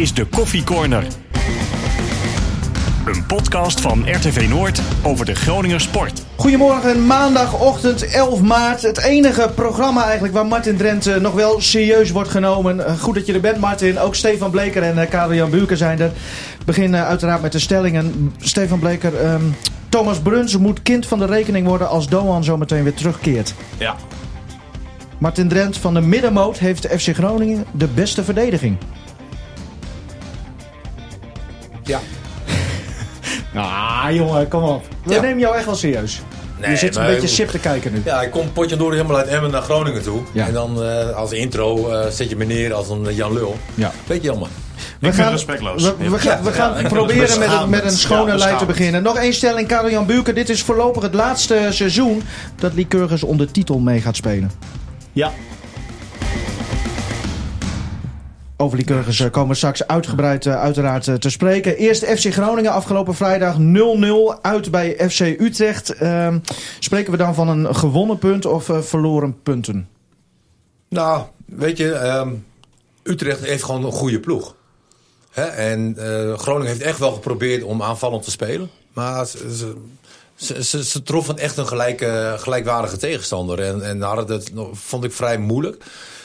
is de Koffie Corner. Een podcast van RTV Noord over de Groninger sport. Goedemorgen, maandagochtend 11 maart. Het enige programma eigenlijk waar Martin Drent eh, nog wel serieus wordt genomen. Eh, goed dat je er bent, Martin. Ook Stefan Bleker en uh, Karel-Jan Buurken zijn er. We beginnen uiteraard met de stellingen. Stefan Bleker, ehm, Thomas Bruns moet kind van de rekening worden als Doan zo meteen weer terugkeert. Ja. Martin Drent van de middenmoot heeft de FC Groningen de beste verdediging. Ja. Ah, jongen, kom op. We Ja. nemen jou echt wel serieus. Nee, je zit een beetje sip te kijken nu. Ja, ik kom potje door helemaal uit Emmen naar Groningen toe. Ja. En dan eh, als intro eh, zet je me neer als een Jan Lul. Ja. Beetje jammer. We vind het respectloos. We, we gaan, we Ja, gaan ja, proberen met, een, met een schone Ja, lijn te beginnen. Nog één stelling, Karel-Jan Buurken. Dit is voorlopig het laatste seizoen dat Lycurgus onder titel mee gaat spelen. Ja. Over Lycurgus eh, komen straks uitgebreid eh, uiteraard eh, te spreken. Eerst FC Groningen, afgelopen vrijdag 0-0 uit bij FC Utrecht. Ehm, spreken we dan van een gewonnen punt of verloren punten? Nou, weet je, ehm, Utrecht heeft gewoon een goede ploeg. Hè? En Groningen heeft echt wel geprobeerd om aanvallend te spelen. Maar ze, ze, ze, ze troffen echt een gelijke, gelijkwaardige tegenstander. En, en hadden het, nog- vond ik vrij moeilijk.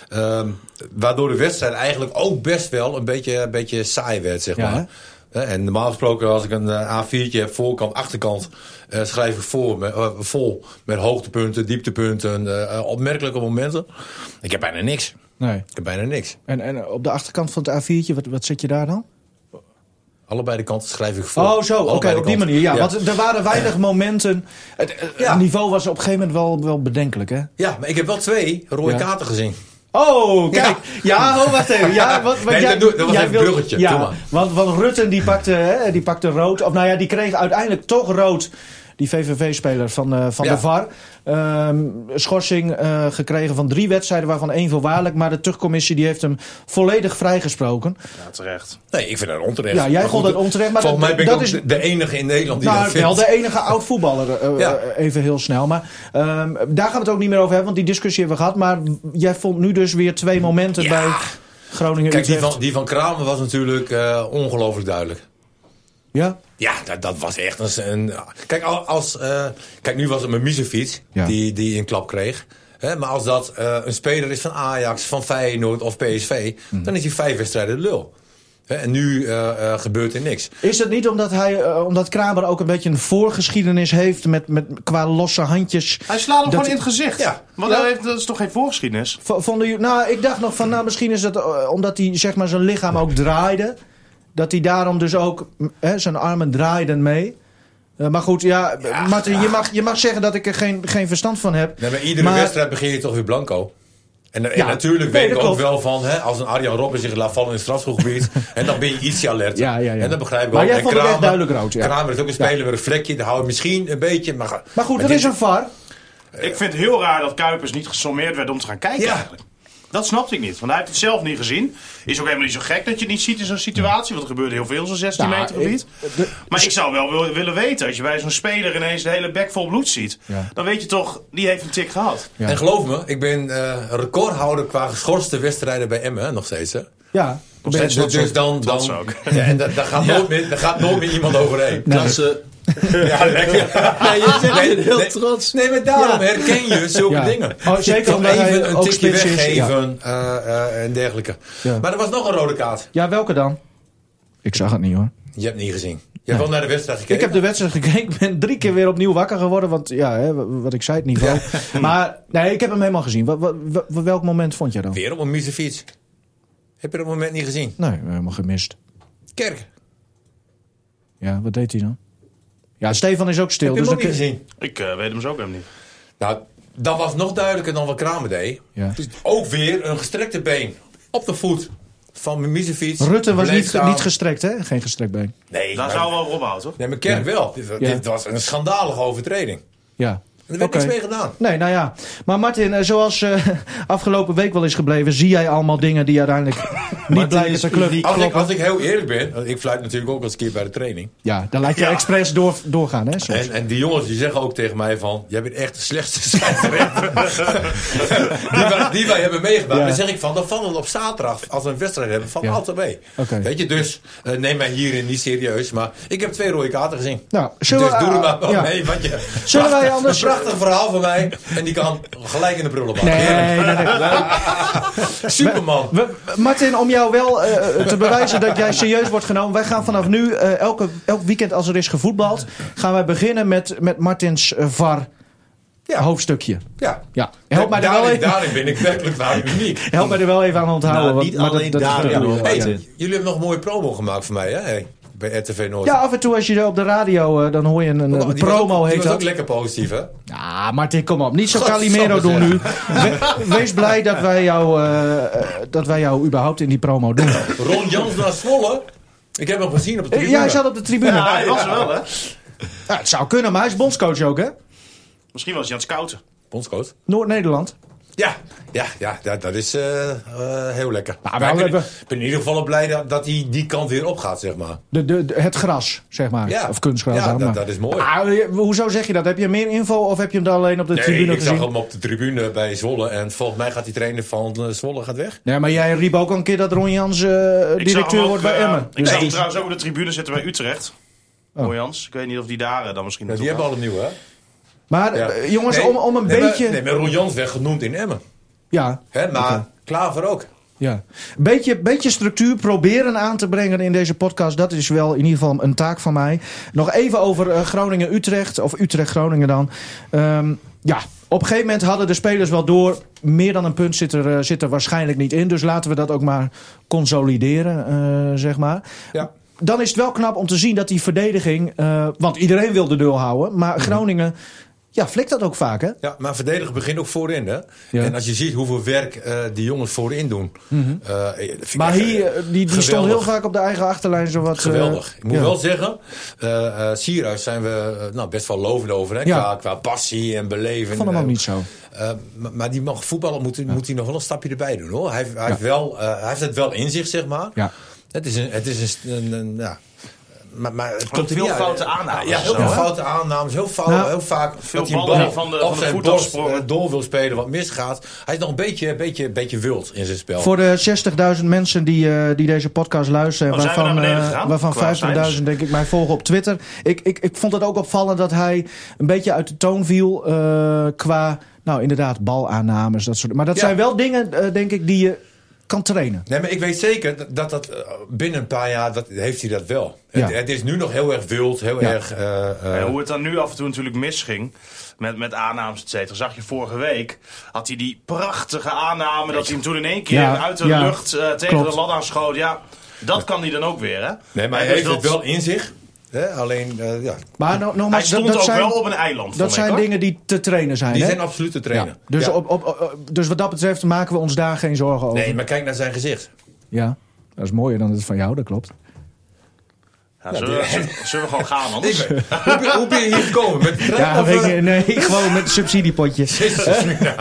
Ehm, waardoor de wedstrijd eigenlijk ook best wel een beetje, een beetje saai werd, zeg Ja, maar. Hè, En normaal gesproken, als ik een eh, A4'tje heb, voorkant, achterkant, eh, schrijf ik voor, met, eh, vol met hoogtepunten, dieptepunten, opmerkelijke momenten. Ik heb bijna niks. Nee. Ik heb bijna niks. En, en op de achterkant van het A4'tje, wat, wat zit je daar dan? Allebei de kanten schrijf ik voor. Oh, zo, oké, op die manier. Ja, want er waren weinig momenten. Het, het Ja. niveau was op een gegeven moment wel, wel bedenkelijk, hè? Ja, maar ik heb wel twee rode kaarten gezien. Oh, kijk. Ja, oh, wacht even. Ja, wat, wat Nee, jij- dat was jij even een bruggetje. Ja, want, want Rutten die pakte, hè, die pakte rood. Of nou ja, die kreeg uiteindelijk toch rood. Die VVV-speler van, eh, van Ja. de VAR. Ehm, schorsing eh, gekregen van drie wedstrijden, waarvan één voorwaardelijk. Maar de terugcommissie die heeft hem volledig vrijgesproken. Ja, terecht. Nee, ik vind dat onterecht. Ja, jij vond dat onterecht, maar Volgens mij ben ik dat ook is- de, enige in Nederland die Nou, dat vindt. wel de enige oud-voetballer, eh, Ja. even heel snel. Maar ehm, daar gaan we het ook niet meer over hebben, want die discussie hebben we gehad. Maar jij vond nu dus weer twee momenten Ja. bij Groningen Kijk, die van, die van Kramer was natuurlijk ongelooflijk duidelijk. Ja? Ja, dat, dat was echt een... een- kijk, al- als, eh, kijk, nu was het mijn Misefiets Ja. die, die een klap kreeg. Hè, maar als dat eh, een speler is van Ajax, van Feyenoord of PSV... Mhm. dan is hij vijf wedstrijden de lul. Hè, en nu eh, eh, gebeurt er niks. Is het niet omdat, hij, omdat Kramer ook een beetje een voorgeschiedenis heeft met, met, qua losse handjes? Hij slaat hem Dat- gewoon in het gezicht. Ja. Want Ja. dat, heeft, dat is toch geen voorgeschiedenis? V- Vonden jullie, nou, ik dacht nog van, nou, misschien is het eh, omdat hij zeg maar, zijn lichaam ook draaide. Dat hij daarom dus ook hè, zijn armen draaiden mee. Eh, maar goed, ja, Ja, Martin, Je, mag, je mag zeggen dat ik er geen, geen verstand van heb. Nee, maar iedere Maar- wedstrijd begin je toch weer blanco. En, en Ja, natuurlijk weet dat ik ook klopt. wel van, hè, als een Arjan Robben zich laat vallen in het strafschopgebied, en dan ben je ietsje alert. Ja, ja, ja. En dat begrijp ik Maar ook. jij En vond het echt Kramer- duidelijk rood, ja. Kramer is ook een speler met een vlekje, daar hou je misschien een beetje. Maar, Maar goed, er dit- is een VAR. ik vind het heel raar dat Kuipers niet gesommeerd werd om te gaan kijken Ja. eigenlijk. Dat snapte ik niet. Want hij heeft het zelf niet gezien. Is ook helemaal niet zo gek dat je het niet ziet in zo'n situatie. Want er gebeurde heel veel in zo'n 16 Nou, meter gebied. ik- de- maar ik zou wel wil- willen weten. Als je bij zo'n speler ineens de hele bek vol bloed ziet. Ja. Dan weet je toch, die heeft een tik gehad. Ja. En geloof me, ik ben eh, recordhouder qua geschorste wedstrijden bij Emmen, nog steeds. Hè? Ja, Nog steeds Dus, dus dan, dan, ook. ja, en da- daar, gaat nooit meer, daar gaat nooit meer iemand overheen. Klasse. Ja, lekker. Nee, je zegt Nee, het heel nee. trots. Nee, maar daarom Ja. herken je zulke Ja. dingen. Oh, zeker hij even een tikje weggeven eh, eh, en dergelijke. Ja. Maar er was nog een rode kaart. Ja, welke dan? Ik zag het niet hoor. Je hebt niet gezien. Je hebt wel naar de wedstrijd gekeken. Ik heb de wedstrijd gekeken. Ik ben drie keer weer opnieuw wakker geworden. Want ja, hè, wat ik zei, het niveau. Maar nee, ik heb hem helemaal gezien. Wat, wat, wat- welk moment vond je dan? Weer op een fiets. Heb je dat moment niet gezien? Nee, helemaal gemist. Kerk. Ja, wat deed hij dan? Ja, Stefan is ook stil. Heb dus hem ook niet gezien? Ik eh, weet hem zo ook helemaal niet. Nou, dat was nog duidelijker dan wat Kramer deed. Ja. Dus ook weer een gestrekte been op de voet van mijn miezenfiets. Rutte was niet, niet gestrekt, hè? Geen gestrekt been. Nee, Daar zou wel Rob houden, toch? nee, maar Kerk wel. Dit, Ja. dit was een schandalige overtreding. Ja. En er werd Oké. niks mee gedaan. Nee, nou ja. Maar Martin, eh, zoals eh, afgelopen week wel is gebleven, zie jij allemaal dingen die uiteindelijk niet blijken te club. Als ik, als ik heel eerlijk ben, ik fluit natuurlijk ook wel eens een keer bij de training. Ja, dan laat je Ja. expres door, doorgaan, hè? soms. En, en die jongens die zeggen ook tegen mij van, jij bent echt de slechtste scheidsrechter die, wij, die wij hebben meegemaakt. Ja. Dan zeg ik van, dan vallen we op zaterdag, als we een wedstrijd hebben, van Ja. altijd mee. Weet je, dus eh, neem mij hierin niet serieus. Maar ik heb twee rode kaarten gezien. Nou, Dus zullen we- doe er maar mee. Want je, Zullen wij anders- prachtig verhaal van mij. En die kan gelijk in de prullenbak. Nee, nee, nee. Superman. We- Martin, om jou wel eh, te bewijzen dat jij serieus wordt genomen. Wij gaan vanaf nu, eh, elke, elk weekend als er is gevoetbald, gaan wij beginnen met, met Martins eh, VAR Ja. hoofdstukje. Ja. Ja, help mij, er wel daarin, even, daarin ben ik werkelijk waar uniek. help mij er wel even aan onthouden. Nou, niet alleen dat, hoor, ja. Hey, jullie hebben nog een mooie promo gemaakt voor mij, hè? Hey, bij RTV Noord. Ja, af en toe als je op de radio, eh, dan hoor je een, een, die promo ook, die heet was dat. ook lekker positief, hè? Ja, Martin, kom op. Niet zo Calimero doen nu. We- wees blij dat wij, jou, eh, eh, dat wij jou überhaupt in die promo doen. Ron Jans naar Zwolle. Ik heb hem gezien op de tribune. Ja, hij zat op de tribune. Ja, Ja, hij was wel, hè? het zou kunnen, maar hij is bondscoach ook, hè? Misschien was hij aan het scouten. Bondscoach. Noord-Nederland. Ja, ja, ja, dat, dat is eh, eh, heel lekker. Nou, Maar ik ben, hebben- ik ben in ieder geval blij dat, dat hij die kant weer op gaat, zeg maar. De, de, de- het gras, zeg maar. Ja. Of kunstgras. Ja, dan, dat- maar. dat is mooi. Ah, je- hoezo zeg je dat? Heb je meer info of heb je hem dan alleen op de Nee, tribune ik gezien? zag hem op de tribune bij Zwolle. En volgens mij gaat die trainer van eh, Zwolle gaat weg. Nee, maar jij riep ook al een keer dat Ron Jans eh, Ik directeur ook, wordt bij Emmen. Ik Dus- zag hem trouwens ook op de tribune zitten bij Utrecht. Oh. Oh. Jans. Ik weet niet of die daar dan misschien Ja, die hebben al een nieuwe, hè? Maar Ja. eh, jongens, Nee, om, om een nee, maar- beetje... nee, maar Ron Jans werd genoemd in Emmen. Ja, Hè, maar. Klaver ook. ja. Een beetje, beetje structuur proberen aan te brengen in deze podcast. Dat is wel in ieder geval een taak van mij. Nog even over eh, Groningen-Utrecht. Of Utrecht-Groningen dan. Ehm, ja, op een gegeven moment hadden de spelers wel door. Meer dan een punt zit er, eh, zit er waarschijnlijk niet in. Dus laten we dat ook maar consolideren, zeg maar. Ja. Dan is het wel knap om te zien dat die verdediging... want iedereen wil de nul houden. Maar Groningen... Ja, flikt dat ook vaak, hè? Ja, maar verdedigen begint ook voorin, hè? Ja. En als je ziet hoeveel werk eh, die jongens voorin doen. eh, vind ik Maar hier, eh, eh, die, die stond heel vaak op de eigen achterlijn. Zo wat, eh, Geweldig. Ik moet ja. wel zeggen, eh eh Sierhuis zijn we eh, nou, best wel lovend over. Hè? Ja. Qua, qua passie en beleving. Ik vond hem ook Eh, niet zo. eh, maar, maar die mag voetballen, moet, moet hij nog wel een stapje erbij doen. hoor. Hij, heeft- hij, heeft, wel, eh, hij heeft het wel in zich, zeg maar. Ja. Het is een... Het is een, een, een- ja. Maar, maar het komt veel foute aannames Ja, heel veel foute aannames. Heel, fout, Nou, heel vaak veel dat hij bal van de- op van de zijn voet borst afsprongen. eh, door wil spelen, wat misgaat. Hij is nog een beetje, beetje, beetje wild in zijn spel. Voor de 60.000 mensen die, eh, die deze podcast luisteren, Oh, waarvan, eh, gegaan? waarvan Qua 50.000 denk ik mij volgen op Twitter. Ik, ik, ik vond het ook opvallend dat hij een beetje uit de toon viel eh, qua, nou inderdaad, balaannames. Dat soort, maar dat Ja. zijn wel dingen, denk ik, die je kan trainen. Nee, maar ik weet zeker dat dat, eh, binnen een paar jaar dat, heeft hij dat wel. Ja. Het, het is nu nog heel erg wild, heel Ja. erg... eh, eh, Ja, hoe het dan nu af en toe natuurlijk misging. Met, met aannames, et cetera. Zag je vorige week. Had hij die prachtige aanname. Dat hij hem toen in één keer Ja, uit de ja, lucht tegen klopt. de lat aanschoot. Ja, dat kan hij dan ook weer. Hè? nee, maar hij Dus heeft dat- het wel in zich. Hè? Alleen, eh, ja, Maar no, Hij nogmaals, stond dat, ook zijn, wel op een eiland. dat ik, zijn hoor. dingen die te trainen zijn. die hè? zijn absoluut te trainen. Ja. Dus, Ja. Op, op, op- dus wat dat betreft maken we ons daar geen zorgen over. Nee, maar kijk naar zijn gezicht. Ja, dat is mooier dan het van jou, dat klopt. Ja, zullen, we, zullen- zullen we gewoon gaan anders? hoe, ben, hoe ben je hier gekomen? Met trein Ja, of, eh, nee, gewoon met een subsidiepotje. Jezus, Mina.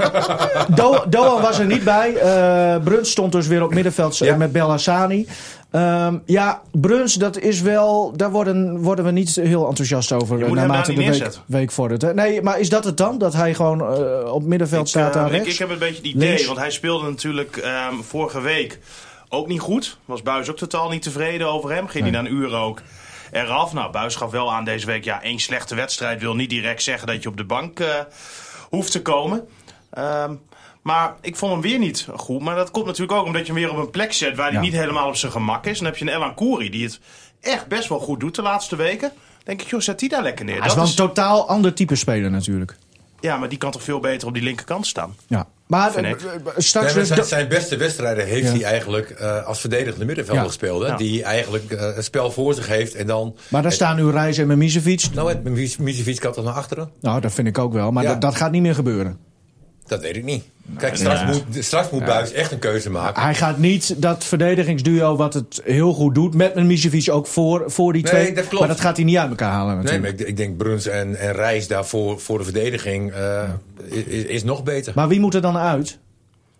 Do Doan was er niet bij. Eh Bruns stond dus weer op middenveld eh, Ja. met Bellassani. Ehm ja, Bruns, dat is wel. Daar worden, worden we niet heel enthousiast over. Je moet hem naarmate de week, week vordert. Nee, maar is dat het dan? Dat hij gewoon op middenveld Ik, staat daar ik, rechts? ik heb een beetje het idee, Links? want hij speelde natuurlijk ehm, vorige week ook niet goed. Was Buis ook totaal niet tevreden over hem. Ging hij na een uur ook eraf. Nou, Buis gaf wel aan deze week, ja, één slechte wedstrijd wil niet direct zeggen dat je op de bank eh, hoeft te komen. Ehm, maar ik vond hem weer niet goed. Maar dat komt natuurlijk ook omdat je hem weer op een plek zet waar hij Ja. niet helemaal op zijn gemak is. Dan heb je een Elan Kouri die het echt best wel goed doet de laatste weken. denk ik, joh, zet die daar lekker neer. Hij is Dat wel een is- totaal ander type speler natuurlijk. Ja, maar die kan toch veel beter op die linkerkant staan. Ja. Maar eh, eh, Nee, zijn, zijn beste wedstrijden heeft Ja. hij eigenlijk eh, als verdedigende middenvelder Ja. gespeeld. Hè? Ja. Die eigenlijk eh, het spel voor zich heeft en dan... Maar daar staan nu Reis en Mimicevic. Nou, het Misevic kan toch naar achteren? Nou, dat vind ik ook wel. Maar Ja. dat, dat gaat niet meer gebeuren. Dat weet ik niet. Kijk, straks moet, straks moet Buis echt een keuze maken. Hij gaat niet dat verdedigingsduo wat het heel goed doet met Mimicevic ook voor, voor die Nee, twee. dat klopt. Maar dat gaat hij niet uit elkaar halen Nee, natuurlijk. maar ik, ik denk Bruns en, en Reis daarvoor voor de verdediging eh, is, is nog beter. Maar wie moet er dan uit?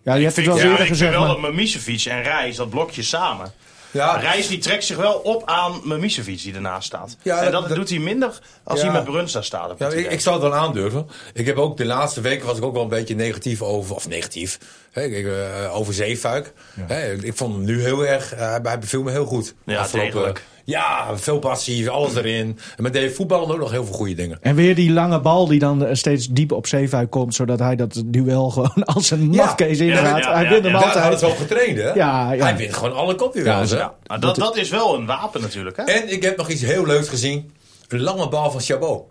Ja, je hebt het wel eens ja, eerder ik gezegd. vind wel maar- dat Mimicevic en Reis, dat blokje samen. Ja, Reis die trekt zich wel op aan Mimicevic die ernaast staat. Ja, en dat- dat, dat- doet hij minder als Ja. hij met Brunsta staat. heb Ja, ik, zou het wel aandurven. Ik heb ook de laatste weken was ik ook wel een beetje negatief over, of negatief, hè, ik, eh, over Zeefuik. Hè, ik vond hem nu heel erg, eh, hij beviel me heel goed. Ja, Afgelopen- degelijk. Ja, veel passie, alles erin. En met deze voetballen ook nog heel veel goede dingen. En weer die lange bal die dan eh, steeds diep op Zeefuik komt, zodat hij dat duel gewoon als een mafkees ja, hij ja, wint hem ja. Daar hadden altijd. ze op getraind, hè? Ja, ja. Hij wint gewoon alle kopduels, Ja, hè? Ja, maar dat, dat is wel een wapen natuurlijk. Hè? En ik heb nog iets heel leuks gezien. Een lange bal van Chabot.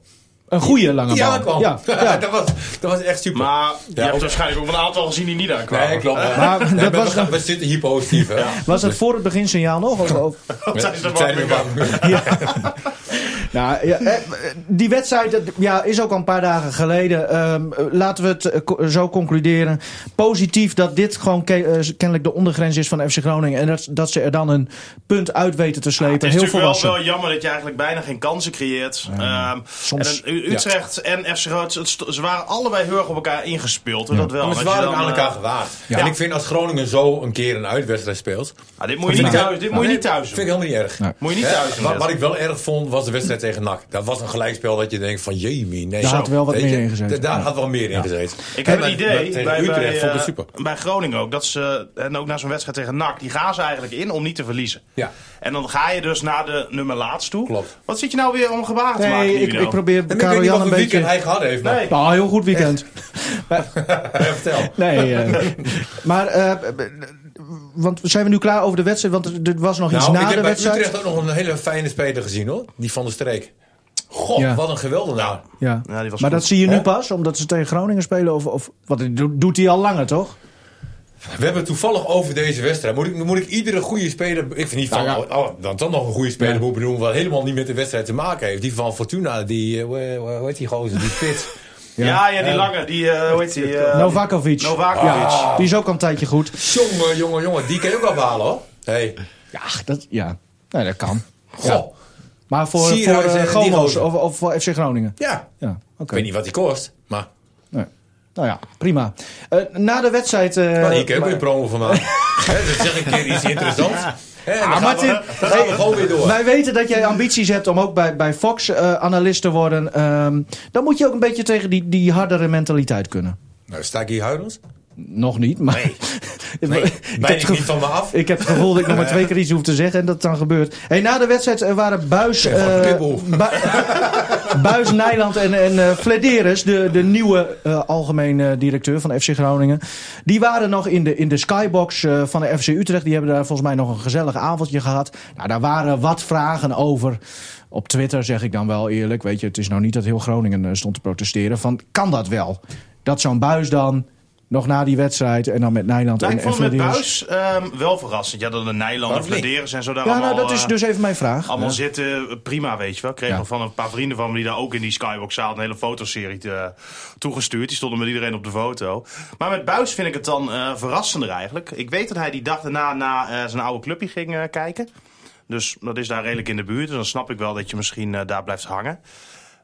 Een goede lange bal. Ja. Ja, ja. dat, was, dat was echt super. Maar je Ja, hebt ook- waarschijnlijk ook een aantal gezien die niet aankwamen. Nee, klopt. Maar Nee, dat we, was we zitten hier positief, hè? Was dat voor het beginsignaal nog? Of, of- Het zijn warming-up. warm- Nou, ja, eh, die wedstrijd dat- ja, is ook al een paar dagen geleden. Ehm, eh, laten we het eh, zo concluderen. Positief dat dit gewoon ke- eh, kennelijk de ondergrens is van FC Groningen. En dat, dat ze er dan een punt uit weten te slepen. Het is Heel natuurlijk wel, volwassen. wel jammer dat je eigenlijk bijna geen kansen creëert. Ehm, soms- en, Utrecht en FC het ze waren allebei heel erg op elkaar ingespeeld. Dat wel. Maar ze waren dan, aan elkaar gewaagd. Ja. En ik vind als Groningen zo een keer een uitwedstrijd speelt... ah, dit moet je niet thuis, dit moet je niet thuis vind ik helemaal niet erg. Nee. Moet je niet thuis. Wat, ik wel erg vond, was de wedstrijd tegen NAC. Dat was een gelijkspel dat je denkt van, jemie, nee. Daar zo. had wel wat meer in gezeten. Daar Ja. had wel meer in gezeten. Ik heb met- idee bij, Utrecht bij, vond ik eh, super. bij Groningen ook. Dat ze, en ook na zo'n wedstrijd tegen NAC. Die gaan ze eigenlijk in om niet te verliezen. Ja. En dan ga je dus naar de nummer laatst toe. Klopt. Wat zit je nou weer om gebaren te maken, Nee, ik, ik probeer En ik weet niet wat een weekend beetje... hij gehad heeft, maar Nee. Nou, heel goed weekend. vertel. Nee, eh, maar eh, want zijn we nu klaar over de wedstrijd? Want er was nog iets Nou, ik na heb de bij wedstrijd. Utrecht ook nog een hele fijne speler gezien, hoor. Die van de streek. God, Ja. wat een geweldenaar. Ja. Ja, die was maar goed. dat zie je nu pas, omdat ze tegen Groningen spelen? Of, of wat doet hij al langer, toch? We hebben het toevallig over deze wedstrijd. Moet ik, moet ik iedere goede speler... Ik vind niet van... Nou ja. oh, dan toch nog een goede speler Ja. moet benoemen... wat helemaal niet met de wedstrijd te maken heeft. Die van Fortuna, die... eh, hoe, heet die gozer? Die spits. Ja, ja, die lange. Die, eh, hoe heet die? eh, Novakovic. Novakovic. Ja, die is ook al een tijdje goed. jongen, jongen, jongen. Die kan je ook afhalen, hoor. Hey. Ja, dat, ja. Nee, dat kan. Goh. Ja. Maar voor, voor Sierhuis uh, Gomos of, of voor FC Groningen? Ja. Ja, oké. Ik weet niet wat die kost, maar... Nou ja, prima. Eh, na de wedstrijd... eh, kan je ook maar- weer promo van maken. Hè, dus zeg een keer iets interessants. Dan Ah, gaan Martin, we, dan gaan we gewoon weer door. Wij weten dat jij ambities hebt om ook bij, bij Fox eh, analist te worden. Ehm, dan moet je ook een beetje tegen die, die hardere mentaliteit kunnen. Nou, sta ik hier huilend? Nog niet, maar... Nee. ik, Nee, heb ik niet van me af. ik heb het gevoel dat ik nog maar twee keer iets hoef te zeggen en dat het dan gebeurt. Hey, na de wedstrijd eh, waren Buis. Bu- Buis Nijland en, en eh Flederis, de, de nieuwe eh, algemeen directeur van FC Groningen. Die waren nog in de, in de skybox van de FC Utrecht. Die hebben daar volgens mij nog een gezellig avondje gehad. Nou, daar waren wat vragen over. Op Twitter zeg ik dan wel eerlijk. Weet je, het is nou niet dat heel Groningen stond te protesteren. Van, kan dat wel? Dat zo'n Buis dan nog na die wedstrijd en dan met Nijland Nou, en, ik vond het met Buis ehm, wel verrassend. Ja, dat de Nijland en Waarom niet? Flederis en zo daar Ja, allemaal, nou, dat is eh, dus even mijn vraag. allemaal Ja. zitten. Prima, weet je wel. Ik kreeg Ja. van een paar vrienden van me die daar ook in die Skybox zaten... een hele fotoserie te- toegestuurd. Die stonden met iedereen op de foto. Maar met Buis vind ik het dan eh, verrassender eigenlijk. Ik weet dat hij die dag daarna naar eh, zijn oude clubje ging eh, kijken. Dus dat is daar redelijk in de buurt. Dus dan snap ik wel dat je misschien eh, daar blijft hangen.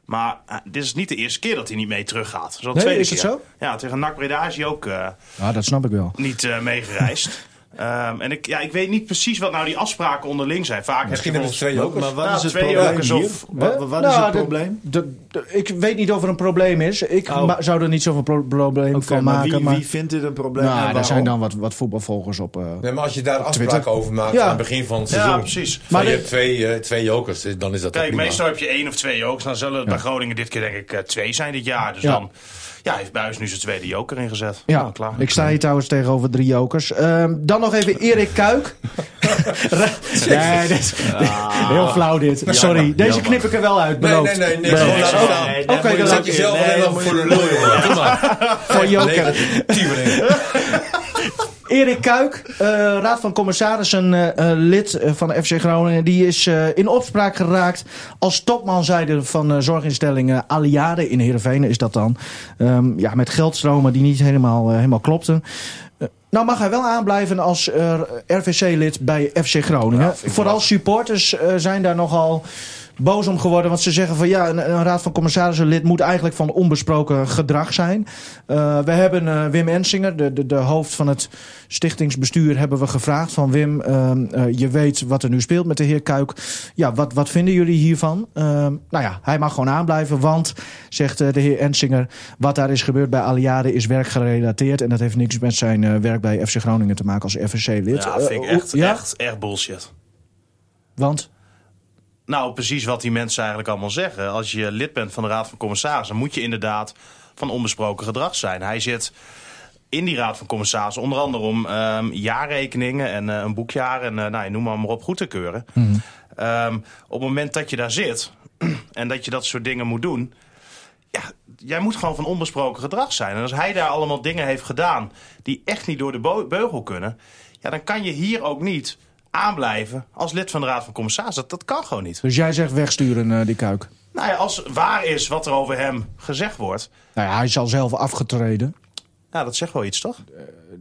Maar eh, dit is niet de eerste keer dat hij niet mee teruggaat. Nee, tweede is het keer. zo? Ja, tegen NAC Breda is hij ook... eh, Ja, dat snap ik wel. niet eh, meegereisd. Ehm, en ik, ja, ik weet niet precies wat nou die afspraken onderling zijn. Vaak Misschien heb hebben ze twee jokers. Maar wat Ja, is het probleem hier? of- Wat, wat is Nou, het probleem? de- de- ik weet niet of er een probleem is. Ik Oh. zou er niet zoveel pro- probleem van maar maken. wie, maar wie vindt dit een probleem nou, daar zijn dan wat, wat voetbalvolgers op. eh. Nee, maar als je daar Twitter. afspraken over maakt Ja. aan het begin van het seizoen. Ja, precies. Maar Maar je hebt twee, eh, twee jokers, dan is dat Kijk, prima. meestal heb je één of twee jokers. Dan zullen het bij Groningen dit keer denk ik eh, twee zijn dit jaar. Dus Ja. dan ja, heeft Buis nu zijn tweede joker ingezet. ja, Nou, klaar. ik sta hier trouwens tegenover drie jokers. Ehm, dan nog even Erik Kuik. nee, dit is, heel flauw dit. Sorry, deze jammer. knip ik er wel uit. Nee, Beloofd. nee, nee. nee, ook. Nee, Oké, dan Zet jezelf Nee, alleen maar moet voor je- de lul. Voor joker. Erik Kuik, eh, Raad van Commissarissen eh, lid van FC Groningen, die is in opspraak geraakt als topmanzijde van eh, zorginstelling Aliade in Heerenveen is dat dan. Ehm, ja, met geldstromen die niet helemaal, helemaal klopten. Nou mag hij wel aanblijven als RVC-lid bij FC Groningen. Ja, Vooral wel. supporters zijn daar nogal boos om geworden. Want ze zeggen van ja, een, een raad van commissarissen lid moet eigenlijk van onbesproken gedrag zijn. Eh, we hebben eh, Wim Ensinger, de, de, de hoofd van het stichtingsbestuur, hebben we gevraagd van Wim, ehm, eh, je weet wat er nu speelt met de heer Kuik. Ja, wat, wat vinden jullie hiervan? Ehm, nou ja, hij mag gewoon aanblijven, want, zegt de heer Ensinger, wat daar is gebeurd bij Aliade is werkgerelateerd. En dat heeft niks met zijn werk bij FC Groningen te maken als FVC-lid. Ja, vind ik echt, echt bullshit. Want? Nou, precies wat die mensen eigenlijk allemaal zeggen. Als je lid bent van de Raad van Commissarissen, moet je inderdaad van onbesproken gedrag zijn. Hij zit in die Raad van Commissarissen onder andere om ehm, jaarrekeningen en eh, een boekjaar en eh, nou, noem maar, maar op goed te keuren. Ehm, op het moment dat je daar zit en dat je dat soort dingen moet doen, ja, jij moet gewoon van onbesproken gedrag zijn. En als hij daar allemaal dingen heeft gedaan die echt niet door de beugel kunnen, ja, dan kan je hier ook niet aanblijven als lid van de Raad van Commissarissen. Dat, dat kan gewoon niet. Dus jij zegt wegsturen, eh, die Kuik. Nou ja, als waar is wat er over hem gezegd wordt, Nou ja, hij is al zelf afgetreden. nou, dat zegt wel iets, toch?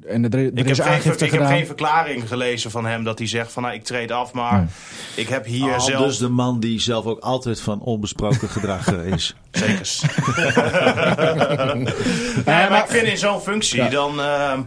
En er, er Ik, heb is geen, aangifte ik heb geen verklaring gelezen van hem dat hij zegt van nou, ik treed af, maar ik heb hier Al zelf... dus de man die zelf ook altijd van onbesproken gedrag eh, is. Zekers. nee, maar ik vind in zo'n functie dan... ehm,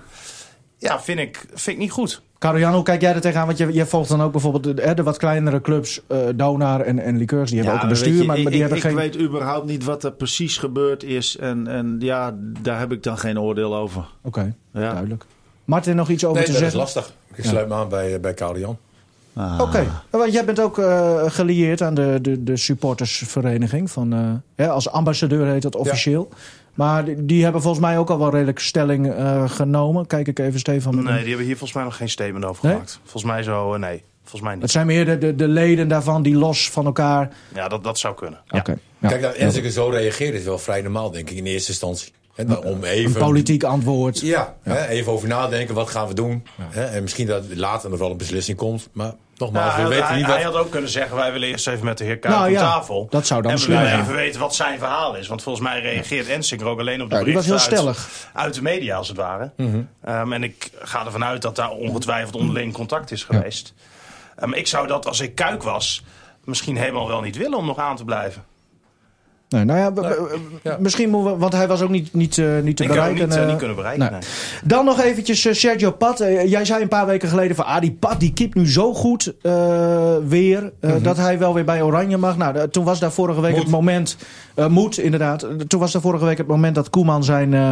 ja, vind ik, vind ik niet goed. Karel-Jan, hoe kijk jij er tegenaan? Want je, je volgt dan ook bijvoorbeeld de, hè, de wat kleinere clubs, eh Donar en, en Liqueurs. Die hebben ook een bestuur, je, maar, ik, maar die ik, hebben ik geen... weet überhaupt niet wat er precies gebeurd is. En, en ja, daar heb ik dan geen oordeel over. Oké, Ja. duidelijk. Martin, nog iets over Nee, te dat is zeggen? lastig. Ik sluit me aan bij, eh, bij Jan. Ah. Oké, want jij bent ook eh, gelieerd aan de, de, de supportersvereniging. Van, eh, hè, als ambassadeur heet dat officieel. Maar die, hebben volgens mij ook al wel redelijk stelling eh, genomen. Kijk ik even Stefan. Nee, die hebben hier volgens mij nog geen statement over Nee? gemaakt. Volgens mij zo, eh, nee. Volgens mij Het niet. zijn meer de, de, de leden daarvan die los van elkaar... Ja, dat, dat zou kunnen. Ja. Kijk, dat Enziger zo reageert is wel vrij normaal, denk ik, in eerste instantie. Om Een even... politiek antwoord. Ja, Hè, even over nadenken, wat gaan we doen? Hè, en misschien dat later nog wel een beslissing komt. Maar nogmaals, Nou, we weten hij, niet hij wat... had ook kunnen zeggen, wij willen eerst even met de heer Kuip Nou aan ja, tafel. dat zou dan En we willen even weten wat zijn verhaal is. Want volgens mij reageert Ensinger ook alleen op de Ja, die was berichten heel uit, stellig. uit de media, als het ware. Mhm. Ehm, en ik ga ervan uit dat daar ongetwijfeld onderling contact is geweest. Ehm, ik zou dat, als ik Kuik was, misschien helemaal wel niet willen om nog aan te blijven. Nee, nou ja, misschien moeten we, want hij was ook niet, niet, eh, niet te Ik bereiken. niet, eh, niet kunnen bereiken. nee. nee. Dan nog eventjes Sergio Pat. Jij zei een paar weken geleden van, ah, die Pat die keept nu zo goed eh, weer, eh, dat hij wel weer bij Oranje mag. Nou, de- toen was daar vorige week Moet. het moment, eh, moet inderdaad, toen was daar vorige week het moment dat Koeman zijn, eh,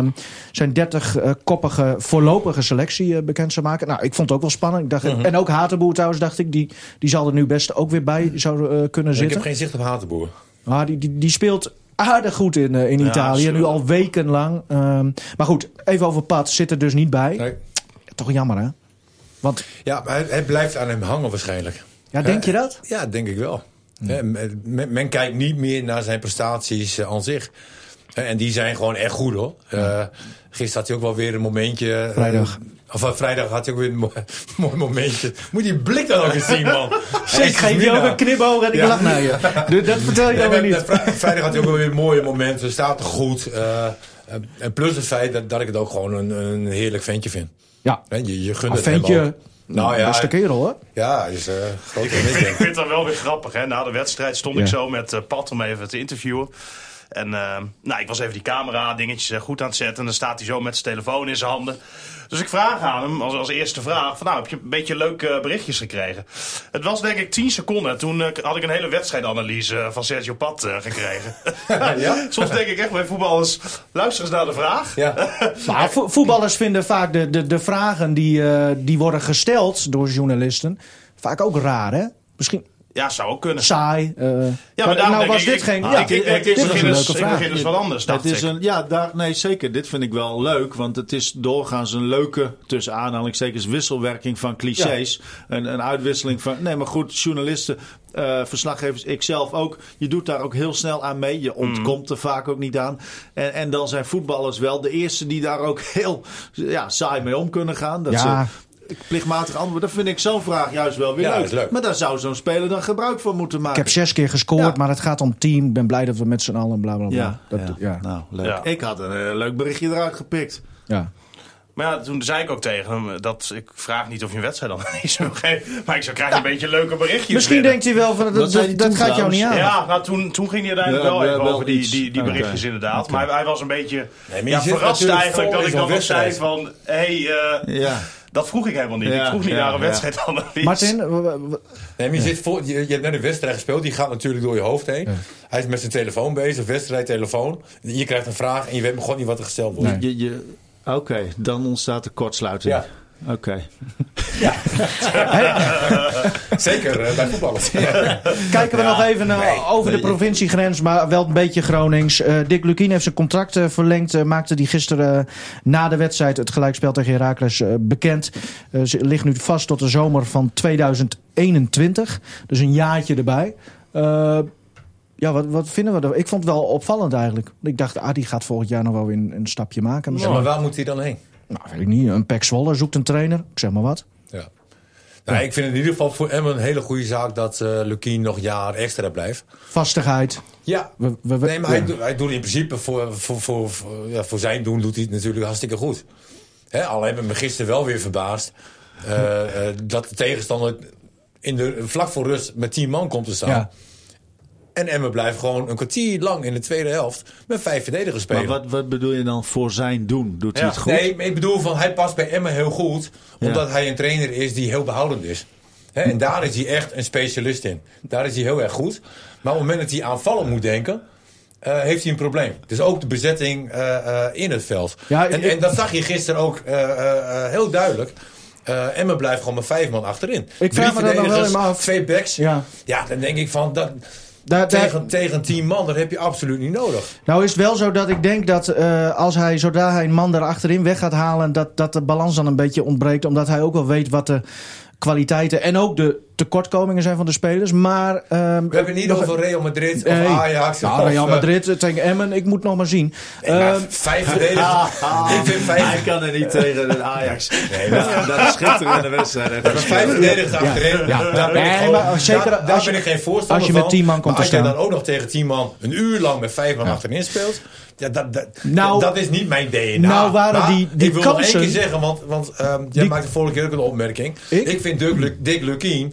zijn 30-koppige voorlopige selectie bekend zou maken. Nou, ik vond het ook wel spannend. Ik dacht, En ook Hatenboer trouwens, dacht ik, die, die zal er nu best ook weer bij zou, kunnen Ik zitten. heb geen zicht op Hatenboer. Ah, die, die, die speelt aardig goed in, eh, in Ja, Italië. Nu al wekenlang. Ehm, maar goed, even over Pat. Zit er dus niet bij. Nee. Toch jammer, hè? Want, Ja, maar hij, hij blijft aan hem hangen waarschijnlijk. ja, denk je dat? Ja, denk ik wel. Hè, men, kijkt niet meer naar zijn prestaties eh, aan zich. En die zijn gewoon echt goed hoor. Eh, gisteren had hij ook wel weer een momentje. eh, Vrijdag. Of eh, vrijdag had hij ook weer een mo- mooi momentje. Moet die blik dan ook eens zien, man. Ik geef je ook een knipoog en ik Ja. lach naar je. Dus Dat vertel je dan weer niet. eh, vrij- Vrijdag had hij ook wel weer mooie momenten. Staat er goed. eh, en plus het feit dat, dat ik het ook gewoon een, een heerlijk ventje vind. Ja, Hè, Je, je gunt een het hem ventje. ook. Nou ja, Beste kerel, hoor. ja, is eh groter dan ik Ik vind het wel weer grappig. Hè? Na de wedstrijd stond Ja. ik zo met Pat om even te interviewen. En eh, nou, ik was even die camera dingetjes eh, goed aan het zetten. En dan staat hij zo met zijn telefoon in zijn handen. Dus ik vraag aan hem als, als eerste vraag: van, Nou, heb je een beetje leuke eh, berichtjes gekregen? Het was denk ik 10 seconden. Toen eh, had ik een hele wedstrijdanalyse van Sergio Pat gekregen. Ja? Soms denk ik echt bij voetballers: luister eens naar de vraag. Ja. Maar vo- voetballers vinden vaak de, de, de vragen die, eh, die worden gesteld door journalisten... vaak ook raar, hè? Misschien Ja, zou ook kunnen. saai. eh. Ja, maar daarom nou denk was ik, dit ik- geen... ik- ja, ik- ik- ik- dit ik begin dus- leuke ik vraag. begin dus wat anders, dacht Het is ik. een, ja, daar, nee, zeker. Dit vind ik wel leuk. Want het is doorgaans een leuke, tussen aanhalingstekens, wisselwerking van clichés. Een, een uitwisseling van. Nee, maar goed, journalisten, eh, verslaggevers, ikzelf ook. Je doet daar ook heel snel aan mee. Je ontkomt er vaak ook niet aan. En, en dan zijn voetballers wel de eerste die daar ook heel ja, saai mee om kunnen gaan. Dat Ja. ze plichtmatig antwoorden. Dat vind ik zo'n vraag juist wel weer Ja, leuk. dat is leuk. Maar daar zou zo'n speler dan gebruik van moeten Ik maken. heb zes keer gescoord, Ja. maar het gaat om team. Ik ben blij dat we met z'n allen bla bla bla. ja, Dat, ja. ja. nou leuk. Ja. Ik had een eh, leuk berichtje eruit gepikt. ja. Maar ja, toen zei ik ook tegen hem dat ik vraag niet of je een wedstrijd dan niet zou geven. Maar ik zou krijgen een beetje leuke berichtjes. Misschien binnen. denkt hij wel van dat, dat, gaat jou niet aan. Ja, nou, toen, toen ging hij uiteindelijk Ja, wel even wel over die, die, die berichtjes inderdaad. Maar hij, hij was een beetje maar je ja, verrast eigenlijk dat ik dan nog zei wedstrijd. van... Hé, hey, eh, Ja. Dat vroeg ik helemaal niet. Ja, ik vroeg niet ja, naar een ja. wedstrijdanalyse. Martin, Nee, maar je, zit voor, je, je hebt net een wedstrijd gespeeld, die gaat natuurlijk door je hoofd heen. Hij is met zijn telefoon bezig, wedstrijdtelefoon. Je krijgt een vraag en je weet gewoon niet wat er gesteld wordt. Nee. Je, je, Oké, dan ontstaat de kortsluiting. Ja. Oké. Zeker eh, bij voetballers. kijken we nog even eh, nee. over de provinciegrens, maar wel een beetje Gronings. Eh, Dick Lukien heeft zijn contract eh, verlengd. eh, maakte die gisteren na de wedstrijd het gelijkspel tegen Heracles eh, bekend. Eh, ze ligt nu vast tot de zomer van 2021. Dus een jaartje erbij. Eh, ja, wat, wat vinden we er? Ik vond het wel opvallend eigenlijk. Ik dacht, ah, die gaat volgend jaar nog wel weer een, een stapje maken. Ja, maar waar moet hij dan heen? Nou, weet ik niet. Een Pek Zwolle zoekt een trainer. Ik zeg maar wat. Ja. Nou, ik vind het in ieder geval voor Emmen een hele goede zaak dat eh Lukien nog een jaar extra blijft. Vastigheid. Ja, We, we, we- nee, maar hij, doet- hij doet in principe voor, voor, voor, voor, ja, voor zijn doen doet hij het natuurlijk hartstikke goed. Hè, al hebben we me gisteren wel weer verbaasd eh, eh, dat de tegenstander in de, vlak voor rust met 10 man komt te staan. En Emmen blijft gewoon een kwartier lang in de tweede helft met vijf verdedigers spelen. Maar wat, wat bedoel je dan voor zijn doen? Doet hij het goed? Nee, ik bedoel van hij past bij Emmen heel goed. Omdat Ja. hij een trainer is die heel behoudend is. Hè, en daar is hij echt een specialist in. Daar is hij heel erg goed. Maar op het moment dat hij aanvallen moet denken. eh, heeft hij een probleem. Dus ook de bezetting eh, eh, in het veld. Ja, en, ik- en dat zag je gisteren ook eh, eh, eh, heel duidelijk. Eh Emmen blijft gewoon met vijf man achterin. Ik vraag me dat nog wel af. Twee backs. Ja. Ja. dan denk ik van... Dat, Daar, daar- tegen, tegen tien man, dat heb je absoluut niet nodig. Nou is het wel zo dat ik denk dat eh, als hij, zodra hij een man daar achterin weg gaat halen, dat, dat de balans dan een beetje ontbreekt. Omdat hij ook wel weet wat de kwaliteiten en ook de tekortkomingen zijn van de spelers. Maar, ehm, We hebben het niet over Real Madrid Nee. of Ajax. Nou, of, Real eh, Madrid tegen Emmen, ik moet nog maar zien. Nee, maar Ehm, vijf verdedigers. ik vind vijf, Hij kan er niet tegen de Ajax. Nee, dat, dat is schitterende wedstrijd. maar vijf verdedigers achterin. Ja. Daar ben ik, Nee, gewoon, maar zeker daar, daar als je- ben ik geen voorstander als je met van. 10 man komt te als je staan. dan ook nog tegen tien man een uur lang met vijf man achterin speelt. Ja, dat, dat, Nou- dat is niet mijn DNA. Nou waren Maar die- die ik wil nog één keer zeggen, want, want ehm, jij Die- maakte vorige keer ook een opmerking. Ik? vind Dick, Dick Lukien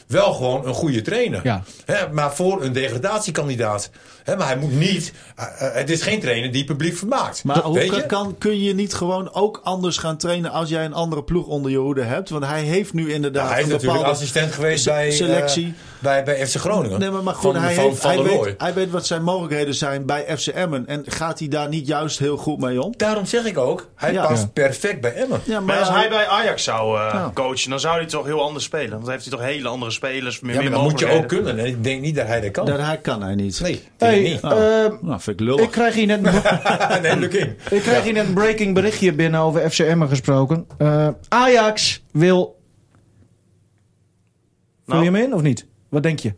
wel gewoon een goede trainer. Ja. Maar voor een degradatiekandidaat. Hè, maar hij moet niet... eh, eh, het is geen trainer die publiek vermaakt. Maar hoe kan, je? kan, kun je niet gewoon ook anders gaan trainen als jij een andere ploeg onder je hoede hebt? Want hij heeft nu inderdaad Ja, hij is een natuurlijk bepaalde assistent geweest bij, eh, selectie. bij, bij FC Groningen. Nee, maar, maar goed, van, hij, van, heeft, van hij, weet, hij weet wat zijn mogelijkheden zijn bij FC Emmen. En gaat hij daar niet juist heel goed mee om? Daarom zeg ik ook, hij Ja. past Ja. perfect bij Emmen. Ja, Maar als hij bij Ajax zou eh, Ja. coachen, dan zou hij toch heel anders spelen. Want dan heeft hij toch hele andere spelers, meer, Ja, maar meer dat moet je ook kunnen. En ik denk niet dat hij dat kan. Dat hij kan hij niet. Nee, hey, niet. Oh. ehm, Nou, vind ik lullig. ik krijg hier net een, nee, ik krijg hier net een breaking berichtje binnen over FC Emmen gesproken. Eh, Ajax wil... Vul Nou. je hem in of niet? Wat denk je?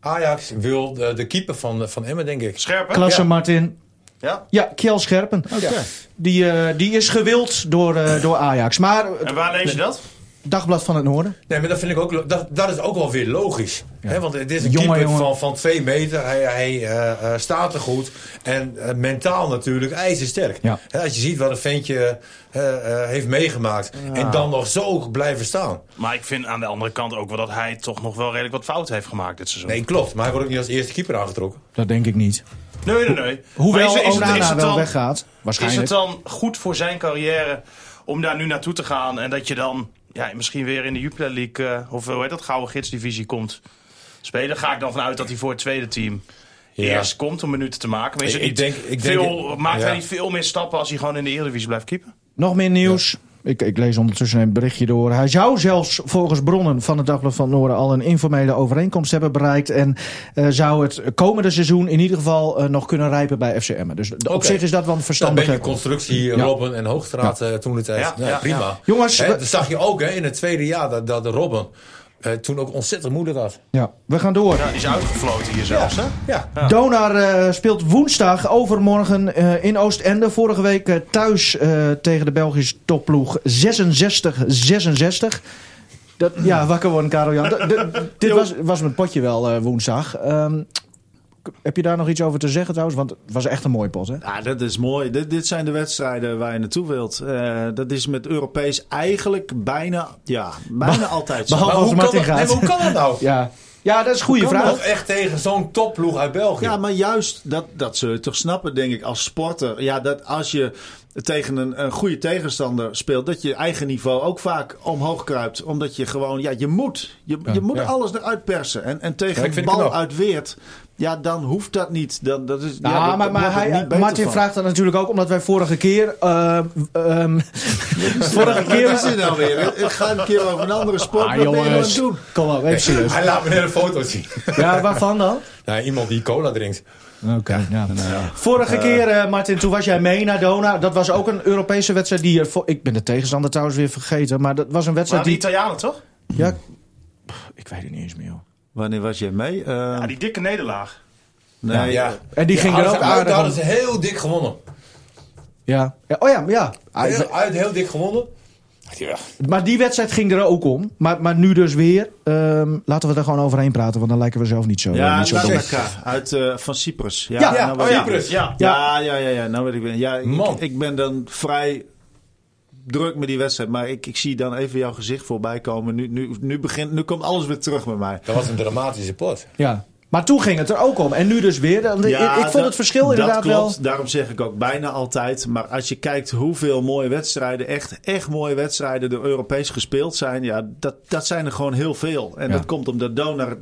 Ajax wil de, de keeper van, van Emmen, denk ik. Scherp, hè? Klasse Ja. Martin. Ja. Ja, Kjell Scherpen. Oké. Die, eh, die is gewild door, eh, door Ajax. Maar En waar lees je dat? Dagblad van het Noorden. Nee, maar dat vind ik ook, dat, dat is ook wel weer logisch. Hè, want het is een Jongen, keeper jongen. Van, van twee meter. Hij, hij eh, eh, staat er goed. En eh, mentaal natuurlijk ijzersterk. Ja. Hè, als je ziet wat een ventje eh, eh, heeft meegemaakt. En dan nog zo blijven staan. Maar ik vind aan de andere kant ook wel dat hij toch nog wel redelijk wat fout heeft gemaakt dit seizoen. Nee, klopt. Maar hij wordt ook niet als eerste keeper aangetrokken. Dat denk ik niet. nee, nee. nee. Hoewel Maar is, is, het, Onana is, het wel dan, weggaat. is Waarschijnlijk. het dan goed voor zijn carrière om daar nu naartoe te gaan en dat je dan ja, misschien weer in de Jupiler League eh, of hoe heet dat, Gouden Gidsdivisie komt spelen? Ga ik dan vanuit dat hij voor het tweede team Ja. eerst komt om minuten te maken? Maar is Ik- het ik niet denk- ik denk- veel, maakt ja. hij niet veel meer stappen als hij gewoon in de Eredivisie blijft keepen? Nog meer nieuws. Ik, ik lees ondertussen een berichtje door. Hij zou zelfs volgens bronnen van het Dagblad van het Noorden al een informele overeenkomst hebben bereikt. En eh, zou het komende seizoen in ieder geval eh, nog kunnen rijpen bij FCM. Dus op zich is dat wel een Dan ben verstandige... je constructie Ja. Robben en Hoogstraat eh, toen de tijd. Ja, prima. ja. Jongens, dat zag je ook hè, in het tweede jaar dat, dat de Robben eh, toen ook ontzettend moeilijk had. Ja, we gaan door. Ja, die is uitgefloten hier zelfs, hè? Ja. Ja. Donar eh, speelt woensdag overmorgen eh, in Oostende. Vorige week eh, thuis eh, tegen de Belgische topploeg 66-66. Dat, ja, wakker worden, Karel Jan. D- Dit was, was mijn potje wel eh, woensdag. Ehm, Heb je daar nog iets over te zeggen trouwens? Want het was echt een mooi pot, hè? Ja, dat is mooi. Dit, dit zijn de wedstrijden waar je naartoe wilt. Eh, dat is met Europees eigenlijk bijna, ja, bijna altijd zo. behalve- hoe, kan Martin dat, nee, gaat. maar hoe kan dat nou? Ja, ja dat is een goede kan vraag. Toch echt tegen zo'n topploeg uit België. Ja, maar juist dat, dat zul je toch snappen, denk ik, als sporter. Ja, dat als je tegen een, een goede tegenstander speelt, dat je eigen niveau ook vaak omhoog kruipt. Omdat je gewoon, ja, je moet. Je, je moet ja. alles eruit persen. En, en tegen Ja, ik een bal uit Weert, ja, dan hoeft dat niet. Dan, dat is, Nou, ja, maar, dat- daar maar het hij, beter Martin van. vraagt dat natuurlijk ook omdat wij vorige keer. eh, ehm, vorige keer Wat is dit nou weer? Ik ga een keer over een andere sport. Ah, nou jongens. het doen? Kom op, even serieus. Hij laat me net een foto zien. Ja, waarvan dan? nou, iemand die cola drinkt. Oké, ja. Vorige keer, eh, Martin, toen was jij mee naar Dona. Dat was ook een Europese wedstrijd die... Ik ben de tegenstander trouwens weer vergeten. Maar dat was een Maar wedstrijd de die... Italianen toch? Ja, pff, ik weet het niet eens meer, joh. Wanneer was jij mee? Eh, Ja, die dikke nederlaag. nee, ja. En die ging er ook uit, hadden ze heel dik gewonnen. Ja. ja. Oh ja, ja. Heel, uit heel dik gewonnen. Ja. Maar die wedstrijd ging er ook om. Maar, maar nu dus weer. Ehm, laten we er gewoon overheen praten, want dan lijken we zelf niet zo, Ja, niet zo dom. Nanaka uit eh, van Cyprus. Ja, Ja, nou oh Cyprus. Ja. Ja, ja, ja, ja. Nou weet ik weer. Ja, ik ben dan vrij druk met die wedstrijd. Maar ik, ik zie dan even jouw gezicht voorbij komen. Nu, nu, nu, begint, nu komt alles weer terug met mij. Dat was een dramatische pot. Ja. Maar toen ging het er ook om. En nu dus weer. Dan- ik, ik vond dat- het verschil inderdaad dat klopt. wel... Daarom zeg ik ook bijna altijd. Maar als je kijkt hoeveel mooie wedstrijden, echt, echt mooie wedstrijden door Europees gespeeld zijn. Ja, dat, dat zijn er gewoon heel veel. En Ja. dat komt omdat Donar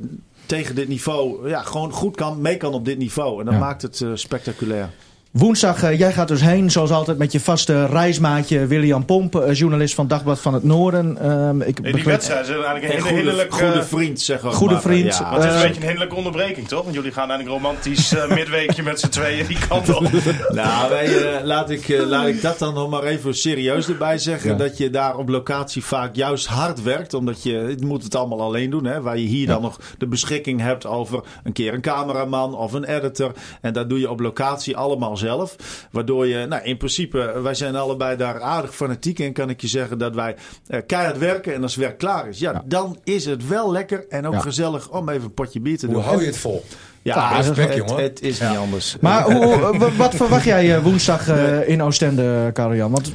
tegen dit niveau ja, gewoon goed kan, mee kan op dit niveau. En dat Ja. maakt het eh, spectaculair. Woensdag, eh, jij gaat dus heen, zoals altijd, met je vaste reismaatje William Pomp, eh, journalist van Dagblad van het Noorden. Ehm, ik Nee, die wedstrijd is eigenlijk een En hele goede, eh, vriend, zeg ook goede maar. vriend. Ja. maar het is Eh, een beetje een hinderlijke onderbreking, toch? Want jullie gaan eigenlijk romantisch eh, midweekje met z'n tweeën die kant op. Nou, wij, eh, laat, ik, eh, laat ik dat dan nog maar even serieus erbij zeggen. Ja. Dat je daar op locatie vaak juist hard werkt. Omdat je, je moet het allemaal alleen doen. Hè, waar je hier dan nog de beschikking hebt over een keer een cameraman of een editor. En dat doe je op locatie allemaal zelf. Waardoor je, nou in principe, wij zijn allebei daar aardig fanatiek in. Kan ik je zeggen dat wij eh, keihard werken. En als het werk klaar is, ja, dan is het wel lekker en ook Ja. gezellig om even een potje bier te Hoe doen. hou je het vol? Ja, Ja, respect, het, jongen. het is niet anders. Maar hoe, hoe- wa- wat verwacht jij eh, woensdag eh, in Oostende, Karel-Jan? Want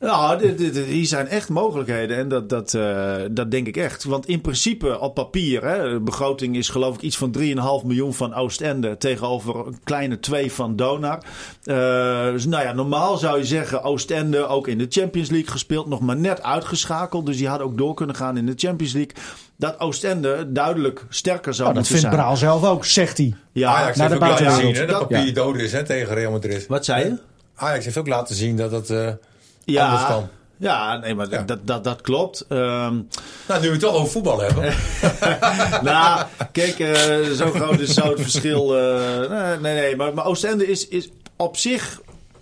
Ja, dit, dit- dit- hier zijn echt mogelijkheden. En dat, dat, eh, dat denk ik echt. Want in principe op papier, hè, de begroting is geloof ik iets van 3,5 miljoen van Oostende tegenover een kleine 2 van Donar. Eh, dus nou ja, normaal zou je zeggen Oostende ook in de Champions League gespeeld, nog maar net uitgeschakeld. Dus die hadden ook door kunnen gaan in de Champions League. Dat Oostende duidelijk sterker zou oh, dat moeten vindt zijn. Braal zelf ook, zegt hij. Ja, Ajax naar heeft de ook laten zien hè, dat Ja. papier dood is hè, tegen Real Madrid. wat zei je? Ajax heeft ook laten zien dat het anders Ja, kan. ja, nee, maar Ja. Dat, dat, dat klopt. Ehm Nou, nu we het toch over voetbal hebben. nou, kijk, eh, zo groot is zo het verschil. eh, nee, nee, nee, maar, maar Oostende is, is op zich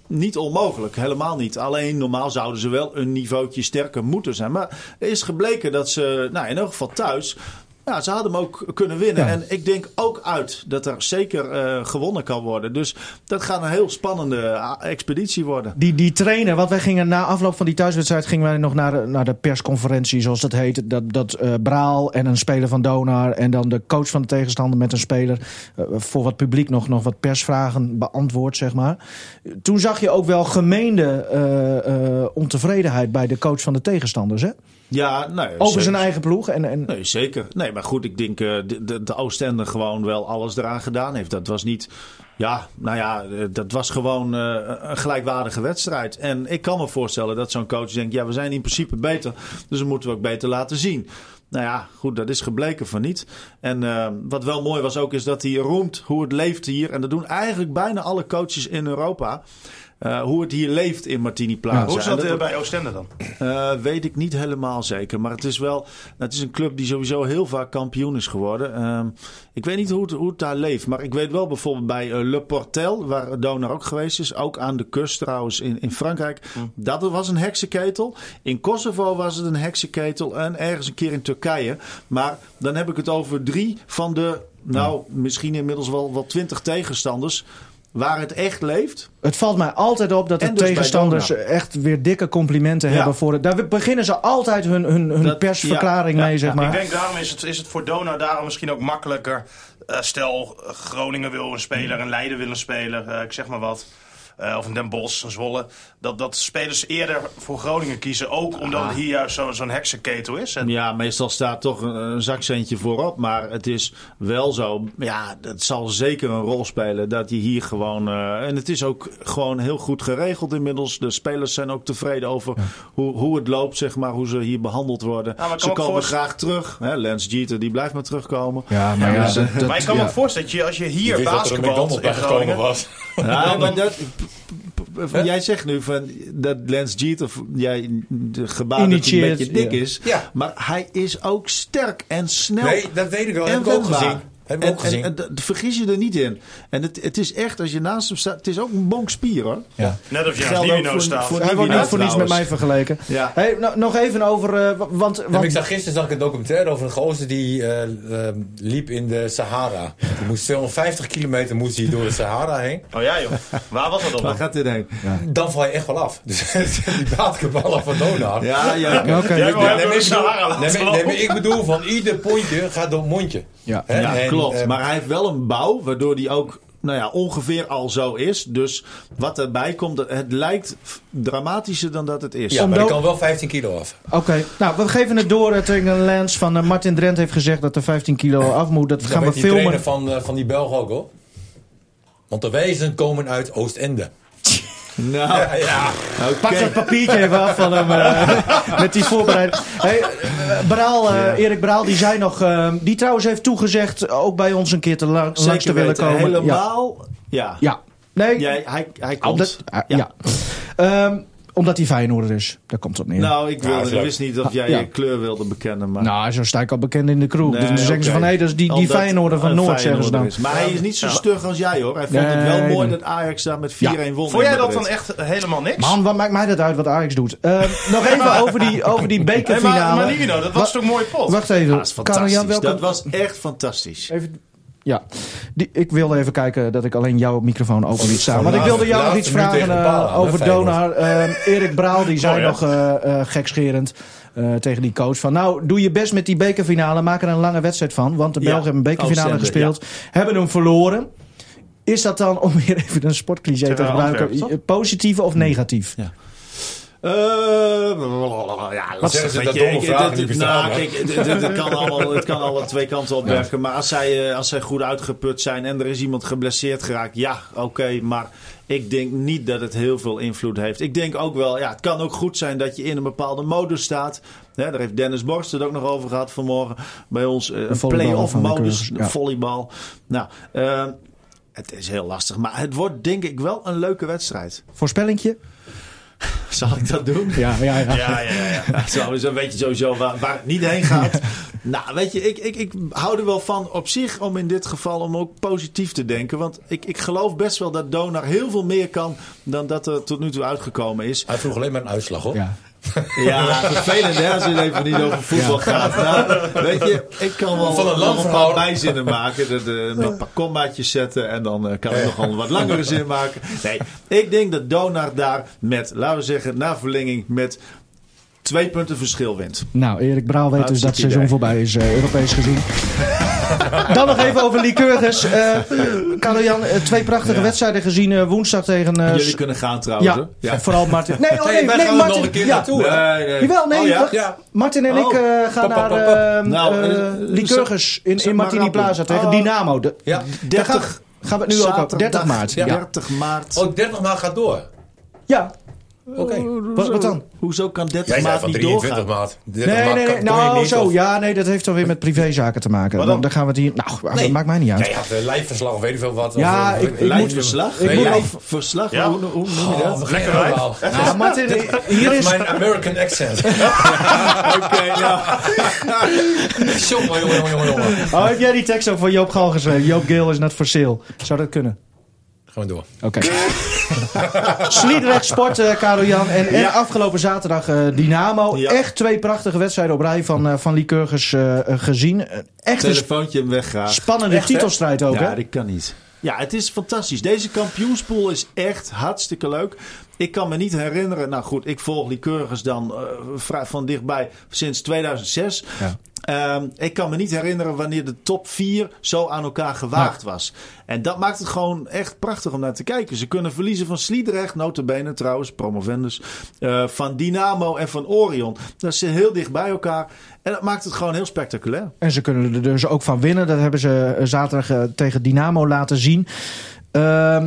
niet onmogelijk. Helemaal niet. Alleen normaal zouden ze wel een niveautje sterker moeten zijn. Maar er is gebleken dat ze, nou in elk geval thuis. Ja, ze hadden hem ook kunnen winnen. Ja. En ik denk ook uit dat er zeker eh, gewonnen kan worden. Dus dat gaat een heel spannende eh, expeditie worden. Die, die trainer, want wij gingen na afloop van die thuiswedstrijd gingen wij nog naar de, naar de persconferentie, zoals dat heet. Dat, dat eh, Braal en een speler van Donar en dan de coach van de tegenstander met een speler eh, voor wat publiek nog, nog wat persvragen beantwoord, zeg maar. Toen zag je ook wel gemeende eh, eh, ontevredenheid bij de coach van de tegenstanders, hè? Ja, nou, Over zeker. zijn eigen ploeg. En, en, Nee, zeker. Nee, maar goed, ik denk eh, de, de, de Oostende gewoon wel alles eraan gedaan heeft. Dat was niet. Ja, nou ja, eh, dat was gewoon eh, een gelijkwaardige wedstrijd. En ik kan me voorstellen dat zo'n coach denkt: ja, we zijn in principe beter. Dus dat moeten we ook beter laten zien. Nou ja, goed, dat is gebleken van niet. En wat wel mooi was ook, is dat hij roemt hoe het leeft hier. En dat doen eigenlijk bijna alle coaches in Europa. Eh, hoe het hier leeft in Martini Plaza. Hoe is dat eh, bij Oostende dan? eh, weet ik niet helemaal zeker. Maar het is wel. Het is een club die sowieso heel vaak kampioen is geworden. Ehm, ik weet niet hoe het, hoe het daar leeft. Maar ik weet wel bijvoorbeeld bij Le Portel, waar Donar ook geweest is. Ook aan de kust trouwens in, in Frankrijk. Dat was een heksenketel. In Kosovo was het een heksenketel. En ergens een keer in Turkije. Maar dan heb ik het over drie van de. Nou, misschien inmiddels wel, wel twintig tegenstanders waar het echt leeft. Het valt mij altijd op dat de En dus tegenstanders echt weer dikke complimenten Ja. hebben voor het. Daar beginnen ze altijd hun, hun, hun Dat- persverklaring ja, ja, mee, zeg ja. maar. Ik denk daarom is het, is het voor Dona daarom misschien ook makkelijker. Eh, stel, eh, Groningen wil een speler, een Leiden wil een speler, eh, ik zeg maar wat. Eh, of een Den Bosch, een Zwolle. Dat, dat spelers eerder voor Groningen kiezen. Ook omdat het hier juist zo- zo'n heksenketel is. En Ja, meestal staat toch een, een zakcentje voorop. Maar het is wel zo. Ja, het zal zeker een rol spelen dat je hier gewoon. eh, en het is ook gewoon heel goed geregeld inmiddels. De spelers zijn ook tevreden over hoe, hoe het loopt, zeg maar. Hoe ze hier behandeld worden. ze komen voorst- graag terug. Hè, Lance Jeter, die blijft maar terugkomen. Ja, maar ja, dus, dat- maar ik kan me voorstellen dat je als je hier er basketbalt in gekomen Groningen... was. Ja, maar dat, jij zegt nu van dat Lance Jeter jij de gebaar dat hij een beetje dik ja. is. Ja. Maar hij is ook sterk en snel. Nee, dat weet ik wel. en Heb ik ook wendbaar. gezien. Heb ik En, ook gezien. en, en, d- vergis je er niet in. En het, het is echt, als je naast hem staat, het is ook een bonk spier hoor. ja. Net als je ook Nivino voor- staat. voor- Hij wordt niet voor niets met mij vergeleken. Ja. Hey, nou, nog even over. eh, wa- want, want ik zag gisteren zag ik een documentaire over een gozer die eh, eh, liep in de Sahara. Die moest 250 kilometer moest hij door de Sahara heen. Oh ja joh, waar was dat dan? Waar gaat dit heen? Dan val je echt wel af. Dus die basketballer van Donar. Ja, ja. Ja, oké. Nee, nee, ik bedoel- nee, ik van ieder pontje gaat door het mondje. ja. En, klopt. maar hij heeft wel een bouw, waardoor hij ook nou ja, ongeveer al zo is. Dus wat erbij komt, het lijkt dramatischer dan dat het is. Ja, maar die kan wel 15 kilo af. Oké, nou we geven het door eh, tegen Lance van eh, Martin Drent heeft gezegd dat er 15 kilo af moet. Dat gaan we die filmen. trainer van, eh, van die Belg ook hoor. Want de wijzen komen uit Oostende. Nou, Ja, ja. oké. Pak dat papiertje even af van hem eh, met die voorbereiding. Hey, eh, Braal, eh, Erik Braal, die zei nog, eh, die trouwens heeft toegezegd ook bij ons een keer te la- langs te Zeker willen komen. Helemaal. Ja. Ja. ja. Nee, Jij, hij, hij komt. ja. Ehm, omdat hij Feyenoorder is. Daar komt het op neer. Nou, Nou, ik, wilde, Ja, ik wist niet of jij Ja. je kleur wilde bekennen. Maar... zo sta ik al bekend in de kroeg. Nee, dus dan zeggen ze van, hé, dat is die, die Omdat Feyenoorder van Noord, zeggen ze dan. is. Maar hij is niet zo stug als jij hoor. Hij vond het wel mooi nee. dat Ajax daar met 4-1 Ja. won. Vond jij dat dan echt helemaal niks? Man, wat maakt mij dat uit wat Ajax doet? Ehm, nog even over die, over die Hey, bekerfinale. maar, maar Nivino, dat was Wa- toch een mooi pot? Wacht even. Dat is fantastisch. Karel-Jan, welke- Dat was echt fantastisch. Even, ja, die, ik wilde even kijken dat ik alleen jouw microfoon open liet staan. Want ik de wilde jou nog iets vragen eh, over. Donar. Eh, Erik Braal die zei Oh, nog eh, gekscherend tegen die coach van... Nou, doe je best met die bekerfinale. Maak er een lange wedstrijd van. Want de Ja, Belgen hebben een bekerfinale Oostende, gespeeld. Hebben hem verloren. Is dat dan, om weer even een sportcliché te gebruiken... Positief of negatief? Ja. Eh, ja, zeggen ze dat je. domme vragen bestaan, nou, Het kan alle twee kanten op werken. Maar als zij, eh, als zij goed uitgeput zijn en er is iemand geblesseerd geraakt, ja, oké. maar ik denk niet dat het heel veel invloed heeft. Ik denk ook wel, ja, het kan ook goed zijn dat je in een bepaalde modus staat. Hè, daar heeft Dennis Borst het ook nog over gehad vanmorgen bij ons. eh, een play-off modus, ja. volleybal. Nou, het is heel lastig. Maar het wordt denk ik wel een leuke wedstrijd. Voorspellingje? Zal ik dat doen? Ja, ja, ja. Ja, ja, ja. Ja, zo, dan weet je sowieso waar, waar het niet heen gaat. nou, weet je, ik, ik, ik hou er wel van op zich om in dit geval om ook positief te denken. Want ik, ik geloof best wel dat Donar heel veel meer kan dan dat er tot nu toe uitgekomen is. Hij vroeg alleen maar een uitslag hoor. ja. Ja, vervelend hè, als het even niet over voetbal gaat. Nou, weet je, ik kan wel Van een nog lang een paar bijzinnen maken. Een paar kommaatjes zetten. En dan eh, kan ik nog wel een wat langere zin maken. Nee, ik denk dat Donar daar met, laten we zeggen, na verlenging met twee punten verschil wint. Nou, Erik Braal weet dus dat het seizoen idee. voorbij is, eh, Europees gezien. Dan nog even over Lycurgus. Eh Karel-Jan, eh, twee prachtige Ja. wedstrijden gezien woensdag tegen... eh, Jullie kunnen gaan trouwens. ja, vooral Martin. Nee, oh, nee, Nee, wij nee, gaan er Martin. nog een keer ja. naartoe. Nee, nee. Jawel, nee. Oh, ja? wacht. Ja. Martin en Oh. ik eh, gaan Pop, pop, naar Nou, Lycurgus in, in Martini. Plaza tegen Oh. Dynamo. De, Ja. daar gaan, 30 gaan we het nu ook op. Zaterdag, 30 maart. Ja. 30 maart. Oh, 30 maart gaat door. ja. Oké. Wat, wat dan? Hoezo kan 30 Jij zei maart van niet 23 doorgaan? maart. 30 Nee, maart nee, nee. Nou, niet, zo. of- Ja, nee, dat heeft dan weer met privézaken te maken. Dan, dan? dan gaan we het hier... Nou, Nee. dat maakt mij niet uit. Jij had uh, lijfverslag of weet ik veel wat. Ja, of, ik- ik moet- Lijfverslag? ik moet Nee, nog- lijfverslag? Ja. Hoe, hoe noem je dat? Oh, Lekker verhaal. Ja, Martin, hier is... mijn American accent. Oké, nou. jongen, jongen, jongen, jongen. Oh, heb jij die tekst ook van Joop Gal geschreven? Joop Gale is not for sale. Zou dat kunnen? Gaan we door. Oké. Sliedrecht Sport, eh Karel Jan. En, en afgelopen zaterdag eh, Dynamo. Ja. Echt twee prachtige wedstrijden op rij van, eh van Lycurgus eh, eh, gezien. Echt Telefoontje hem weggaan. spannende Echt, hè? titelstrijd ook, Ja, hè? dat kan niet. Ja, het is fantastisch. Deze kampioenspool is echt hartstikke leuk. Ik kan me niet herinneren. Nou goed, ik volg Lycurgus dan uh, van dichtbij sinds 2006. Ja. Um, ik kan me niet herinneren wanneer de top 4 zo aan elkaar gewaagd ja. was. En dat maakt het gewoon echt prachtig om naar te kijken. Ze kunnen verliezen van Sliedrecht, notabene trouwens, promovendus. Uh, van Dynamo en van Orion. Dat is heel dicht bij elkaar. En dat maakt het gewoon heel spectaculair. En ze kunnen er dus ook van winnen. Dat hebben ze zaterdag uh, tegen Dynamo laten zien. Uh,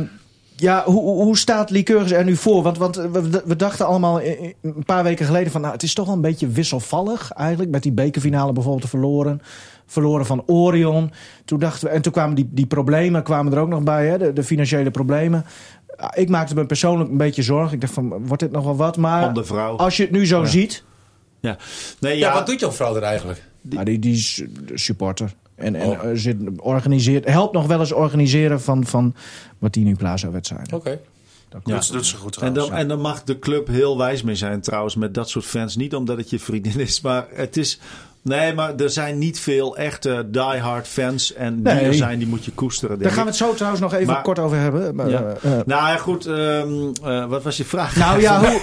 ja, hoe, hoe staat Lycurgus er nu voor? Want, want we, we, dachten allemaal een paar weken geleden van... Nou, het is toch wel een beetje wisselvallig eigenlijk. Met die bekerfinale bijvoorbeeld verloren. Verloren van Orion. Toen dachten we, en toen kwamen die, die problemen kwamen er ook nog bij. Hè, de, de financiële problemen. Ik maakte me persoonlijk een beetje zorgen. Ik dacht van, wordt dit nog wel wat? Maar als je het nu zo ja. ziet... Ja. Nee, ja. ja, wat doet jouw vrouw er eigenlijk? Die, ja, die, die is supporter. En, en oh. zit, organiseert, helpt nog wel eens organiseren van, van Martini Plaza wedstrijden. Oké. Okay. Dat ja. doet ze goed en dan, en dan mag de club heel wijs mee zijn trouwens met dat soort fans. Niet omdat het je vriendin is, maar het is... Nee, maar er zijn niet veel echte diehard fans. En die er zijn, die moet je koesteren. Daar gaan we het zo trouwens nog even maar, kort over hebben. Maar, ja. uh, nou ja, goed. Um, uh, wat was je vraag? Nou ja, hoe,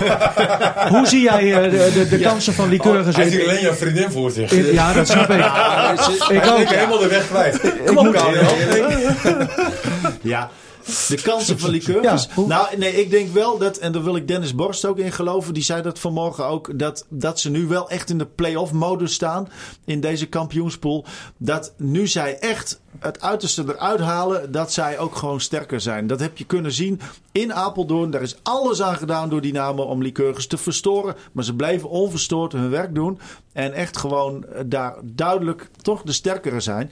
hoe zie jij uh, de, de, de ja. kansen van Lycurgus? Oh, hij ziet alleen jouw vriendin voor zich. In, ja, dat snap ik. Ja, ik ook. helemaal de weg kwijt. Kom op, Ja. De kansen van Lycurgus. Ja, nou, nee, ik denk wel dat, en daar wil ik Dennis Borst ook in geloven, die zei dat vanmorgen ook, dat, dat ze nu wel echt in de play-off modus staan in deze kampioenspool. Dat nu zij echt het uiterste eruit halen, dat zij ook gewoon sterker zijn. Dat heb je kunnen zien in Apeldoorn. Daar is alles aan gedaan door Dynamo om Lycurgus te verstoren. Maar ze bleven onverstoord hun werk doen. En echt gewoon daar duidelijk toch de sterkere zijn.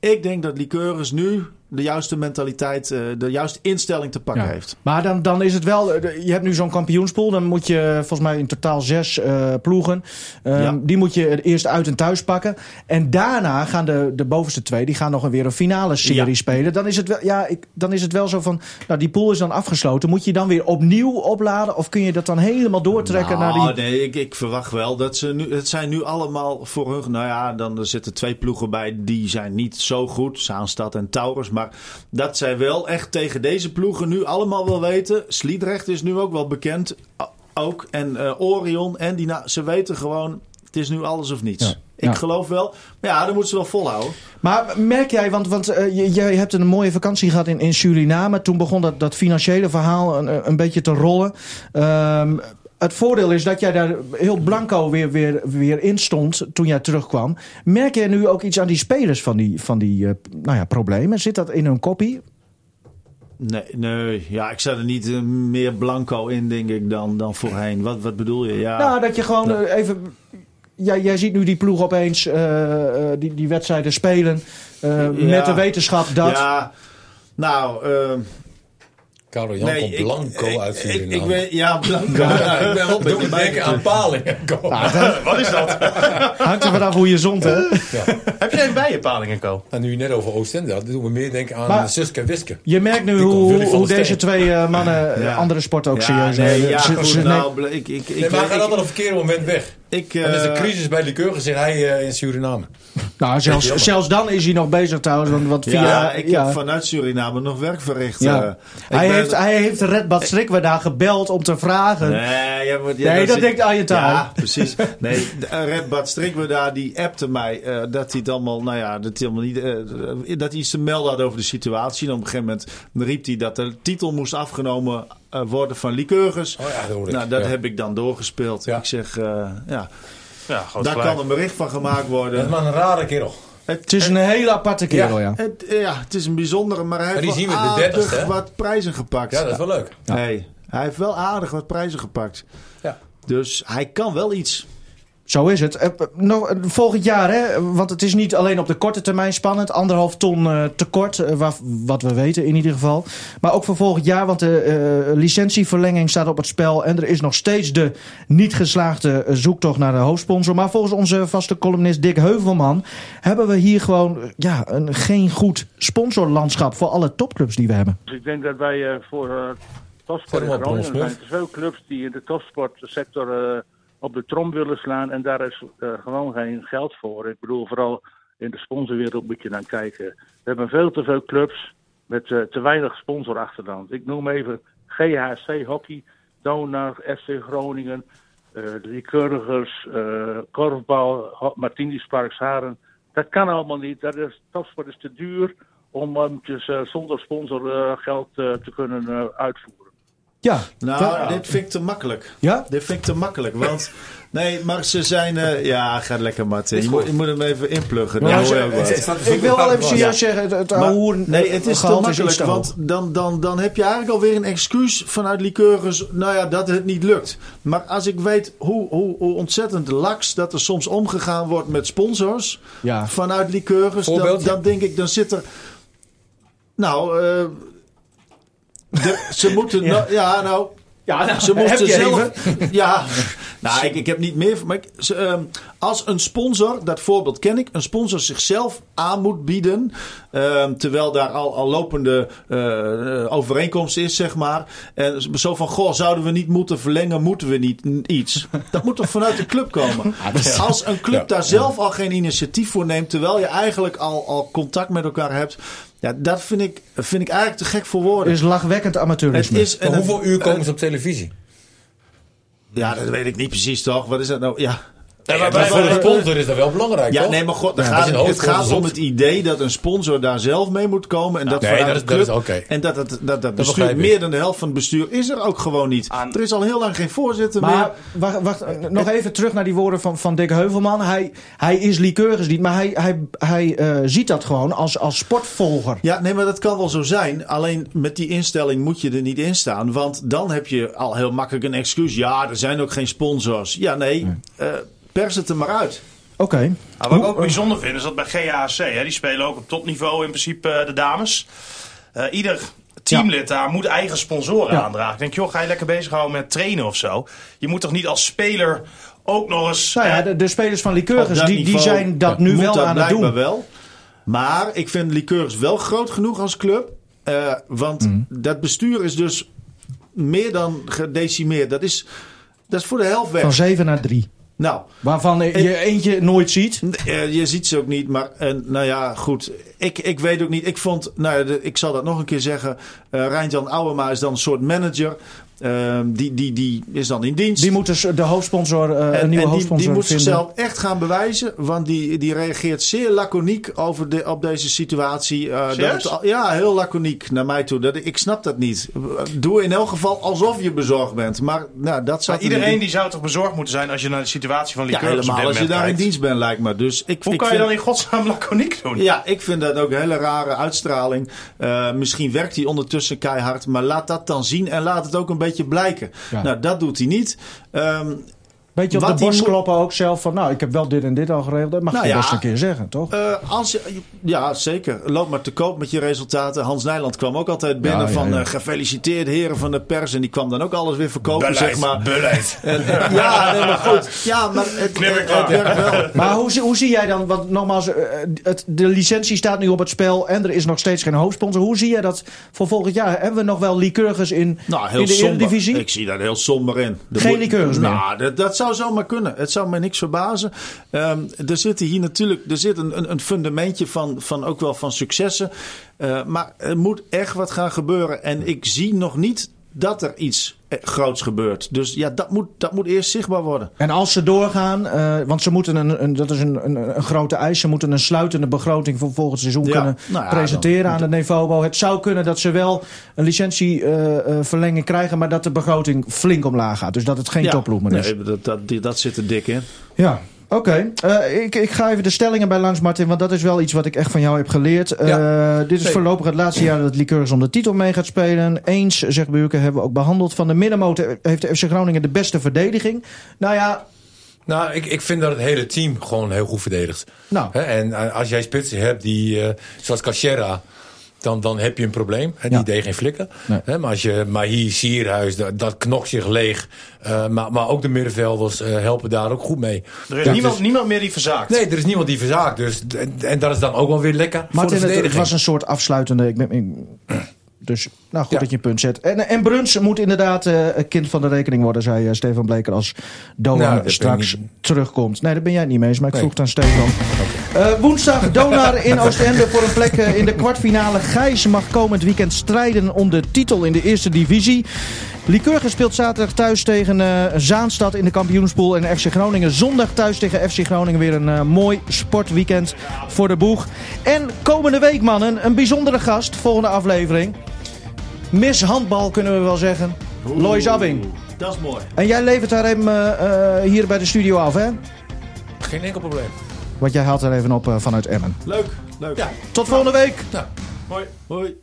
Ik denk dat Lycurgus nu de juiste mentaliteit, eh, de juiste instelling te pakken ja. heeft. Maar dan, dan is het wel, je hebt nu zo'n kampioenspool. Dan moet je volgens mij in totaal zes uh, ploegen. Um, ja. Die moet je eerst uit en thuis pakken. En daarna gaan de, de bovenste twee, die gaan nog weer een finale serie ja. spelen. Dan is, het wel, ja, ik, dan is het wel zo van, nou die pool is dan afgesloten. Moet je dan weer opnieuw opladen? Of kun je dat dan helemaal doortrekken nou, naar die... Nee, ik, ik verwacht wel dat ze nu, het zijn nu allemaal voor hun, nou ja, dan er zitten twee ploegen bij. Die zijn niet zo goed, Zaanstad en Taurus. Maar dat zij wel echt tegen deze ploegen nu allemaal wel weten. Sliedrecht is nu ook wel bekend. Ook. En uh, Orion en die, ze weten gewoon, het is nu alles of niets. Ja. Ik ja. geloof wel. Maar ja, dan moeten ze wel volhouden. Maar merk jij, want, want uh, jij hebt een mooie vakantie gehad in, in Suriname. Toen begon dat, dat financiële verhaal een, een beetje te rollen. Um, het voordeel is dat jij daar heel blanco weer, weer, weer in stond toen jij terugkwam. Merk jij nu ook iets aan die spelers van die, van die uh, nou ja, problemen? Zit dat in hun kopie? Nee, nee, ja, ik zet er niet uh, meer blanco in, denk ik, dan, dan voorheen. Wat, wat bedoel je? Ja. Nou, dat je gewoon uh, even... Ja, jij ziet nu die ploeg opeens die, die wedstrijden spelen. Ja. Met de wetenschap dat... Ja, nou... Karel Jan nee, Blanco ik, uit Suriname. Ik, ik ben, ja, Blanco. ja, ik ben wel een beetje denken aan palingen. Ah, wat is dat? Hangt er vanaf hoe je zond, hè? Ja. Heb jij een bijenpalingen, Co? Nou, nu je net over Oostende had, doen we meer denken aan maar, Suske en Wiske. Je merkt nu hoe, hoe deze twee uh, mannen ja. andere sporten ook serieus nee, nemen. Ja, goed, nou, ik, ik, ik, nee, maar hij gaat altijd op een verkeerde moment weg. Ik, uh, dan is de crisis bij Liqueur zit hij uh, in Suriname. Nou, zelfs, zelfs dan is hij nog bezig trouwens. Want, want via, ja, ik ja. heb vanuit Suriname nog werk verricht. Ja. Uh, hij, ben, heeft, hij heeft Red Bad Strikwe daar gebeld om te vragen. Nee, ja, maar, nee dat, dat denkt aan je taal. Ja, precies. Nee, Red Bad Strikwe daar, die appte mij uh, dat hij het allemaal, nou ja, dat hij, niet, uh, dat hij iets te melden had over de situatie. En op een gegeven moment riep hij dat de titel moest afgenomen worden van Lycurgus. Oh ja, dat nou, dat ja. heb ik dan doorgespeeld. Ja. Ik zeg, uh, ja, ja daar gelijk. kan een bericht van gemaakt worden. Dat is maar een rare kerel. Het, het is een hele aparte kerel, ja. Ja. Het, ja, het is een bijzondere, maar hij heeft maar die wel zien we de 30, wat prijzen gepakt. Ja, dat is wel leuk. Nee, hij heeft wel aardig wat prijzen gepakt. Ja. Dus hij kan wel iets. Zo is het. Uh, nog, uh, volgend jaar, hè? want het is niet alleen op de korte termijn spannend. Anderhalf ton uh, tekort, wat we weten in ieder geval. Maar ook voor volgend jaar, want de licentieverlenging staat op het spel. En er is nog steeds de niet geslaagde zoektocht naar de hoofdsponsor. Maar volgens onze vaste columnist Dick Heuvelman... hebben we hier gewoon ja, een, geen goed sponsorlandschap voor alle topclubs die we hebben. Dus ik denk dat wij voor topsport in Groningen zijn er veel clubs die in de topsportsector op de trom willen slaan. En daar is uh, gewoon geen geld voor. Ik bedoel, vooral in de sponsorwereld moet je dan kijken. We hebben veel te veel clubs met eh, te weinig sponsorachterstand. Ik noem even GHC Hockey, Donar, FC Groningen, uh, de Lycurgers, uh, Korfbal, Martini's Parks Haren. Dat kan allemaal niet. Dat is, topsport is te duur om um, dus, zonder sponsor geld te kunnen uitvoeren. Ja. Nou, dit vind ik te makkelijk. Ja? Dit vind ik te makkelijk. Want, nee, maar ze zijn... Uh, ja, ga lekker, Martin. Je moet, je moet hem even inpluggen. Ja, ik wil wel even serieus zeggen, het, het maar, hoer, Nee, het is te makkelijk. Want dan, dan, dan heb je eigenlijk alweer een excuus vanuit Liqueurs. Nou ja, dat het niet lukt. Maar als ik weet hoe, hoe, hoe ontzettend laks dat er soms omgegaan wordt met sponsors. Ja. Vanuit Liqueurs. Dan, dan denk ik, dan zit er... Nou... Uh, de, ze moeten. ja. Nou, ja, nou. Ja, nou, ze moesten zelf. Ja, nou, ik, ik heb niet meer. Maar ik, ze, uh, als een sponsor, dat voorbeeld ken ik, een sponsor zichzelf aan moet bieden. Uh, terwijl daar al, al lopende uh, overeenkomst is, zeg maar. En zo van: Goh, zouden we niet moeten verlengen? Moeten we niet iets? Dat moet toch vanuit de club komen? Als een club daar zelf al geen initiatief voor neemt, terwijl je eigenlijk al, al contact met elkaar hebt. Ja, dat vind ik, vind ik eigenlijk te gek voor woorden. Het is lachwekkend amateurisme. Het is, en hoeveel uur komen ze op televisie? Ja, dat weet ik niet precies toch. Wat is dat nou? Ja. Ja, maar, maar voor de sponsor is dat wel belangrijk, ja, toch? nee, maar god, ja, gaat, het gaat om het idee dat een sponsor daar zelf mee moet komen. En dat nee, vanuit dat, de club, dat is okay. En dat, dat, dat, dat bestuur, meer dan de helft van het bestuur is er ook gewoon niet. Aan... Er is al heel lang geen voorzitter maar, meer. Wacht, wacht nog even terug naar die woorden van, van Dick Heuvelman. Hij, hij is liqueurs niet, maar hij, hij, hij uh, ziet dat gewoon als, als sportvolger. Ja, nee, maar dat kan wel zo zijn. Alleen met die instelling moet je er niet in staan. Want dan heb je al heel makkelijk een excuus. Ja, er zijn ook geen sponsors. Ja, nee. nee. Uh, pers het er maar uit. Oké. Okay. Nou, wat ik ook bijzonder vind is dat bij GAC, hè, die spelen ook op topniveau in principe de dames. Uh, ieder teamlid ja. daar moet eigen sponsoren ja. aandragen. Ik denk, joh, ga je lekker bezighouden met trainen of zo. Je moet toch niet als speler ook nog eens... Nou ja, de, de spelers van Liqueurs, die, die zijn dat nu wel dat aan het doen. wel. Maar ik vind Liqueurs wel groot genoeg als club. Uh, want mm. dat bestuur is dus meer dan gedecimeerd. Dat is, dat is voor de helft weg. Van 7 naar 3. Nou, Waarvan je eentje nooit ziet? Je ziet ze ook niet, maar en, nou ja, goed. Ik, ik weet ook niet. Ik vond, nou, de, ik zal dat nog een keer zeggen. Uh, Rijntjan Ouwema is dan een soort manager. Uh, die, die, die is dan in dienst. Die moet dus de hoofdsponsor, uh, en, een nieuwe en hoofdsponsor die, die moet vinden. zichzelf echt gaan bewijzen. Want die, die reageert zeer laconiek over de, op deze situatie. Uh, dat het, ja, heel laconiek naar mij toe. Dat, ik snap dat niet. Doe in elk geval alsof je bezorgd bent. Maar nou, dat maar iedereen die zou toch bezorgd moeten zijn als je naar de situatie van ja, helemaal als je daar in dienst bent, lijkt me. Dus ik, Hoe ik kan vind, je dan in godsnaam laconiek doen? Ja, ik vind dat ook een hele rare uitstraling. Uh, misschien werkt hij ondertussen keihard. Maar laat dat dan zien en laat het ook een beetje blijken. Ja. Nou, dat doet hij niet. Um, Beetje op de borst kloppen ook zelf van, nou, ik heb wel dit en dit al geregeld. Dat mag nou je ja, best een keer zeggen, toch? Uh, als je, ja, zeker. Loop maar te koop met je resultaten. Hans Nijland kwam ook altijd binnen ja, ja, van uh, gefeliciteerd heren van de pers. En die kwam dan ook alles weer verkopen, beleid, zeg maar. Beleid. En, uh, ja, nee, maar goed. Ja, maar het, het, het werkt wel. Maar hoe, hoe zie jij dan, want nogmaals, het, de licentie staat nu op het spel en er is nog steeds geen hoofdsponsor. Hoe zie jij dat voor volgend jaar? Hebben we nog wel liqueurs in, nou, heel in de somber. Eredivisie? Ik zie daar heel somber in. De geen liqueurs meer? Nou, dat, dat zou zomaar kunnen. Het zou mij niks verbazen. Um, er zit hier natuurlijk er zit een, een, een fundamentje van, van ook wel van successen. Uh, maar er moet echt wat gaan gebeuren. En ik zie nog niet dat er iets groots gebeurt. Dus ja, dat moet, dat moet eerst zichtbaar worden. En als ze doorgaan, uh, want ze moeten een, een dat is een, een, een, grote eis, ze moeten een sluitende begroting voor volgend seizoen ja. kunnen nou ja, presenteren aan de Nevobo. Het zou kunnen dat ze wel een licentieverlenging uh, krijgen, maar dat de begroting flink omlaag gaat. Dus dat het geen ja, topploeg meer is. Nee, dat, dat, dat zit er dik in. Ja. Oké, okay. uh, ik, ik ga even de stellingen bij langs, Martin, want dat is wel iets wat ik echt van jou heb geleerd. Uh, ja. Dit is voorlopig het laatste jaar dat Liqueurs om de titel mee gaat spelen. Eens, zegt Buurke, hebben we ook behandeld. Van de middenmotor heeft de FC Groningen de beste verdediging. Nou ja... Nou, ik, ik vind dat het hele team gewoon heel goed verdedigt. Nou. He, en als jij spitsen hebt die, uh, zoals Cachera dan, dan heb je een probleem. En die ja. deed geen flikken. Nee. He, maar als je Mahi, Sierhuis, dat, dat knokt zich leeg. Uh, maar, maar ook de middenvelders uh, helpen daar ook goed mee. Er is ja, niemand, dus, niemand meer die verzaakt. Nee, er is niemand die verzaakt. Dus, en, en dat is dan ook wel weer lekker Martin, voor de het, het was een soort afsluitende... Ik ben, ik, Dus nou goed Ja. dat je een punt zet. En, en Bruns moet inderdaad een kind van de rekening worden, zei eh, Stefan Bleker als Donar Nou, straks terugkomt. Nee, daar ben jij het niet mee eens, maar ik Nee. vroeg het aan Stefan. Eh, woensdag Donar in Oostende voor een plek in de kwartfinale. Gijs mag komend weekend strijden om de titel in de eerste divisie. Lycurgus speelt zaterdag thuis tegen Zaanstad in de kampioenspool. En FC Groningen zondag thuis tegen FC Groningen. Weer een mooi sportweekend voor de boeg. En komende week, mannen, een bijzondere gast. Volgende aflevering. Miss handbal kunnen we wel zeggen. Lois Abbing. Dat is mooi. En jij levert haar hem eh, eh, hier bij de studio af, hè? Geen enkel probleem. Want jij haalt er even op eh, vanuit Emmen. Leuk, leuk. Ja. Tot volgende week! Nou. Hoi. Hoi.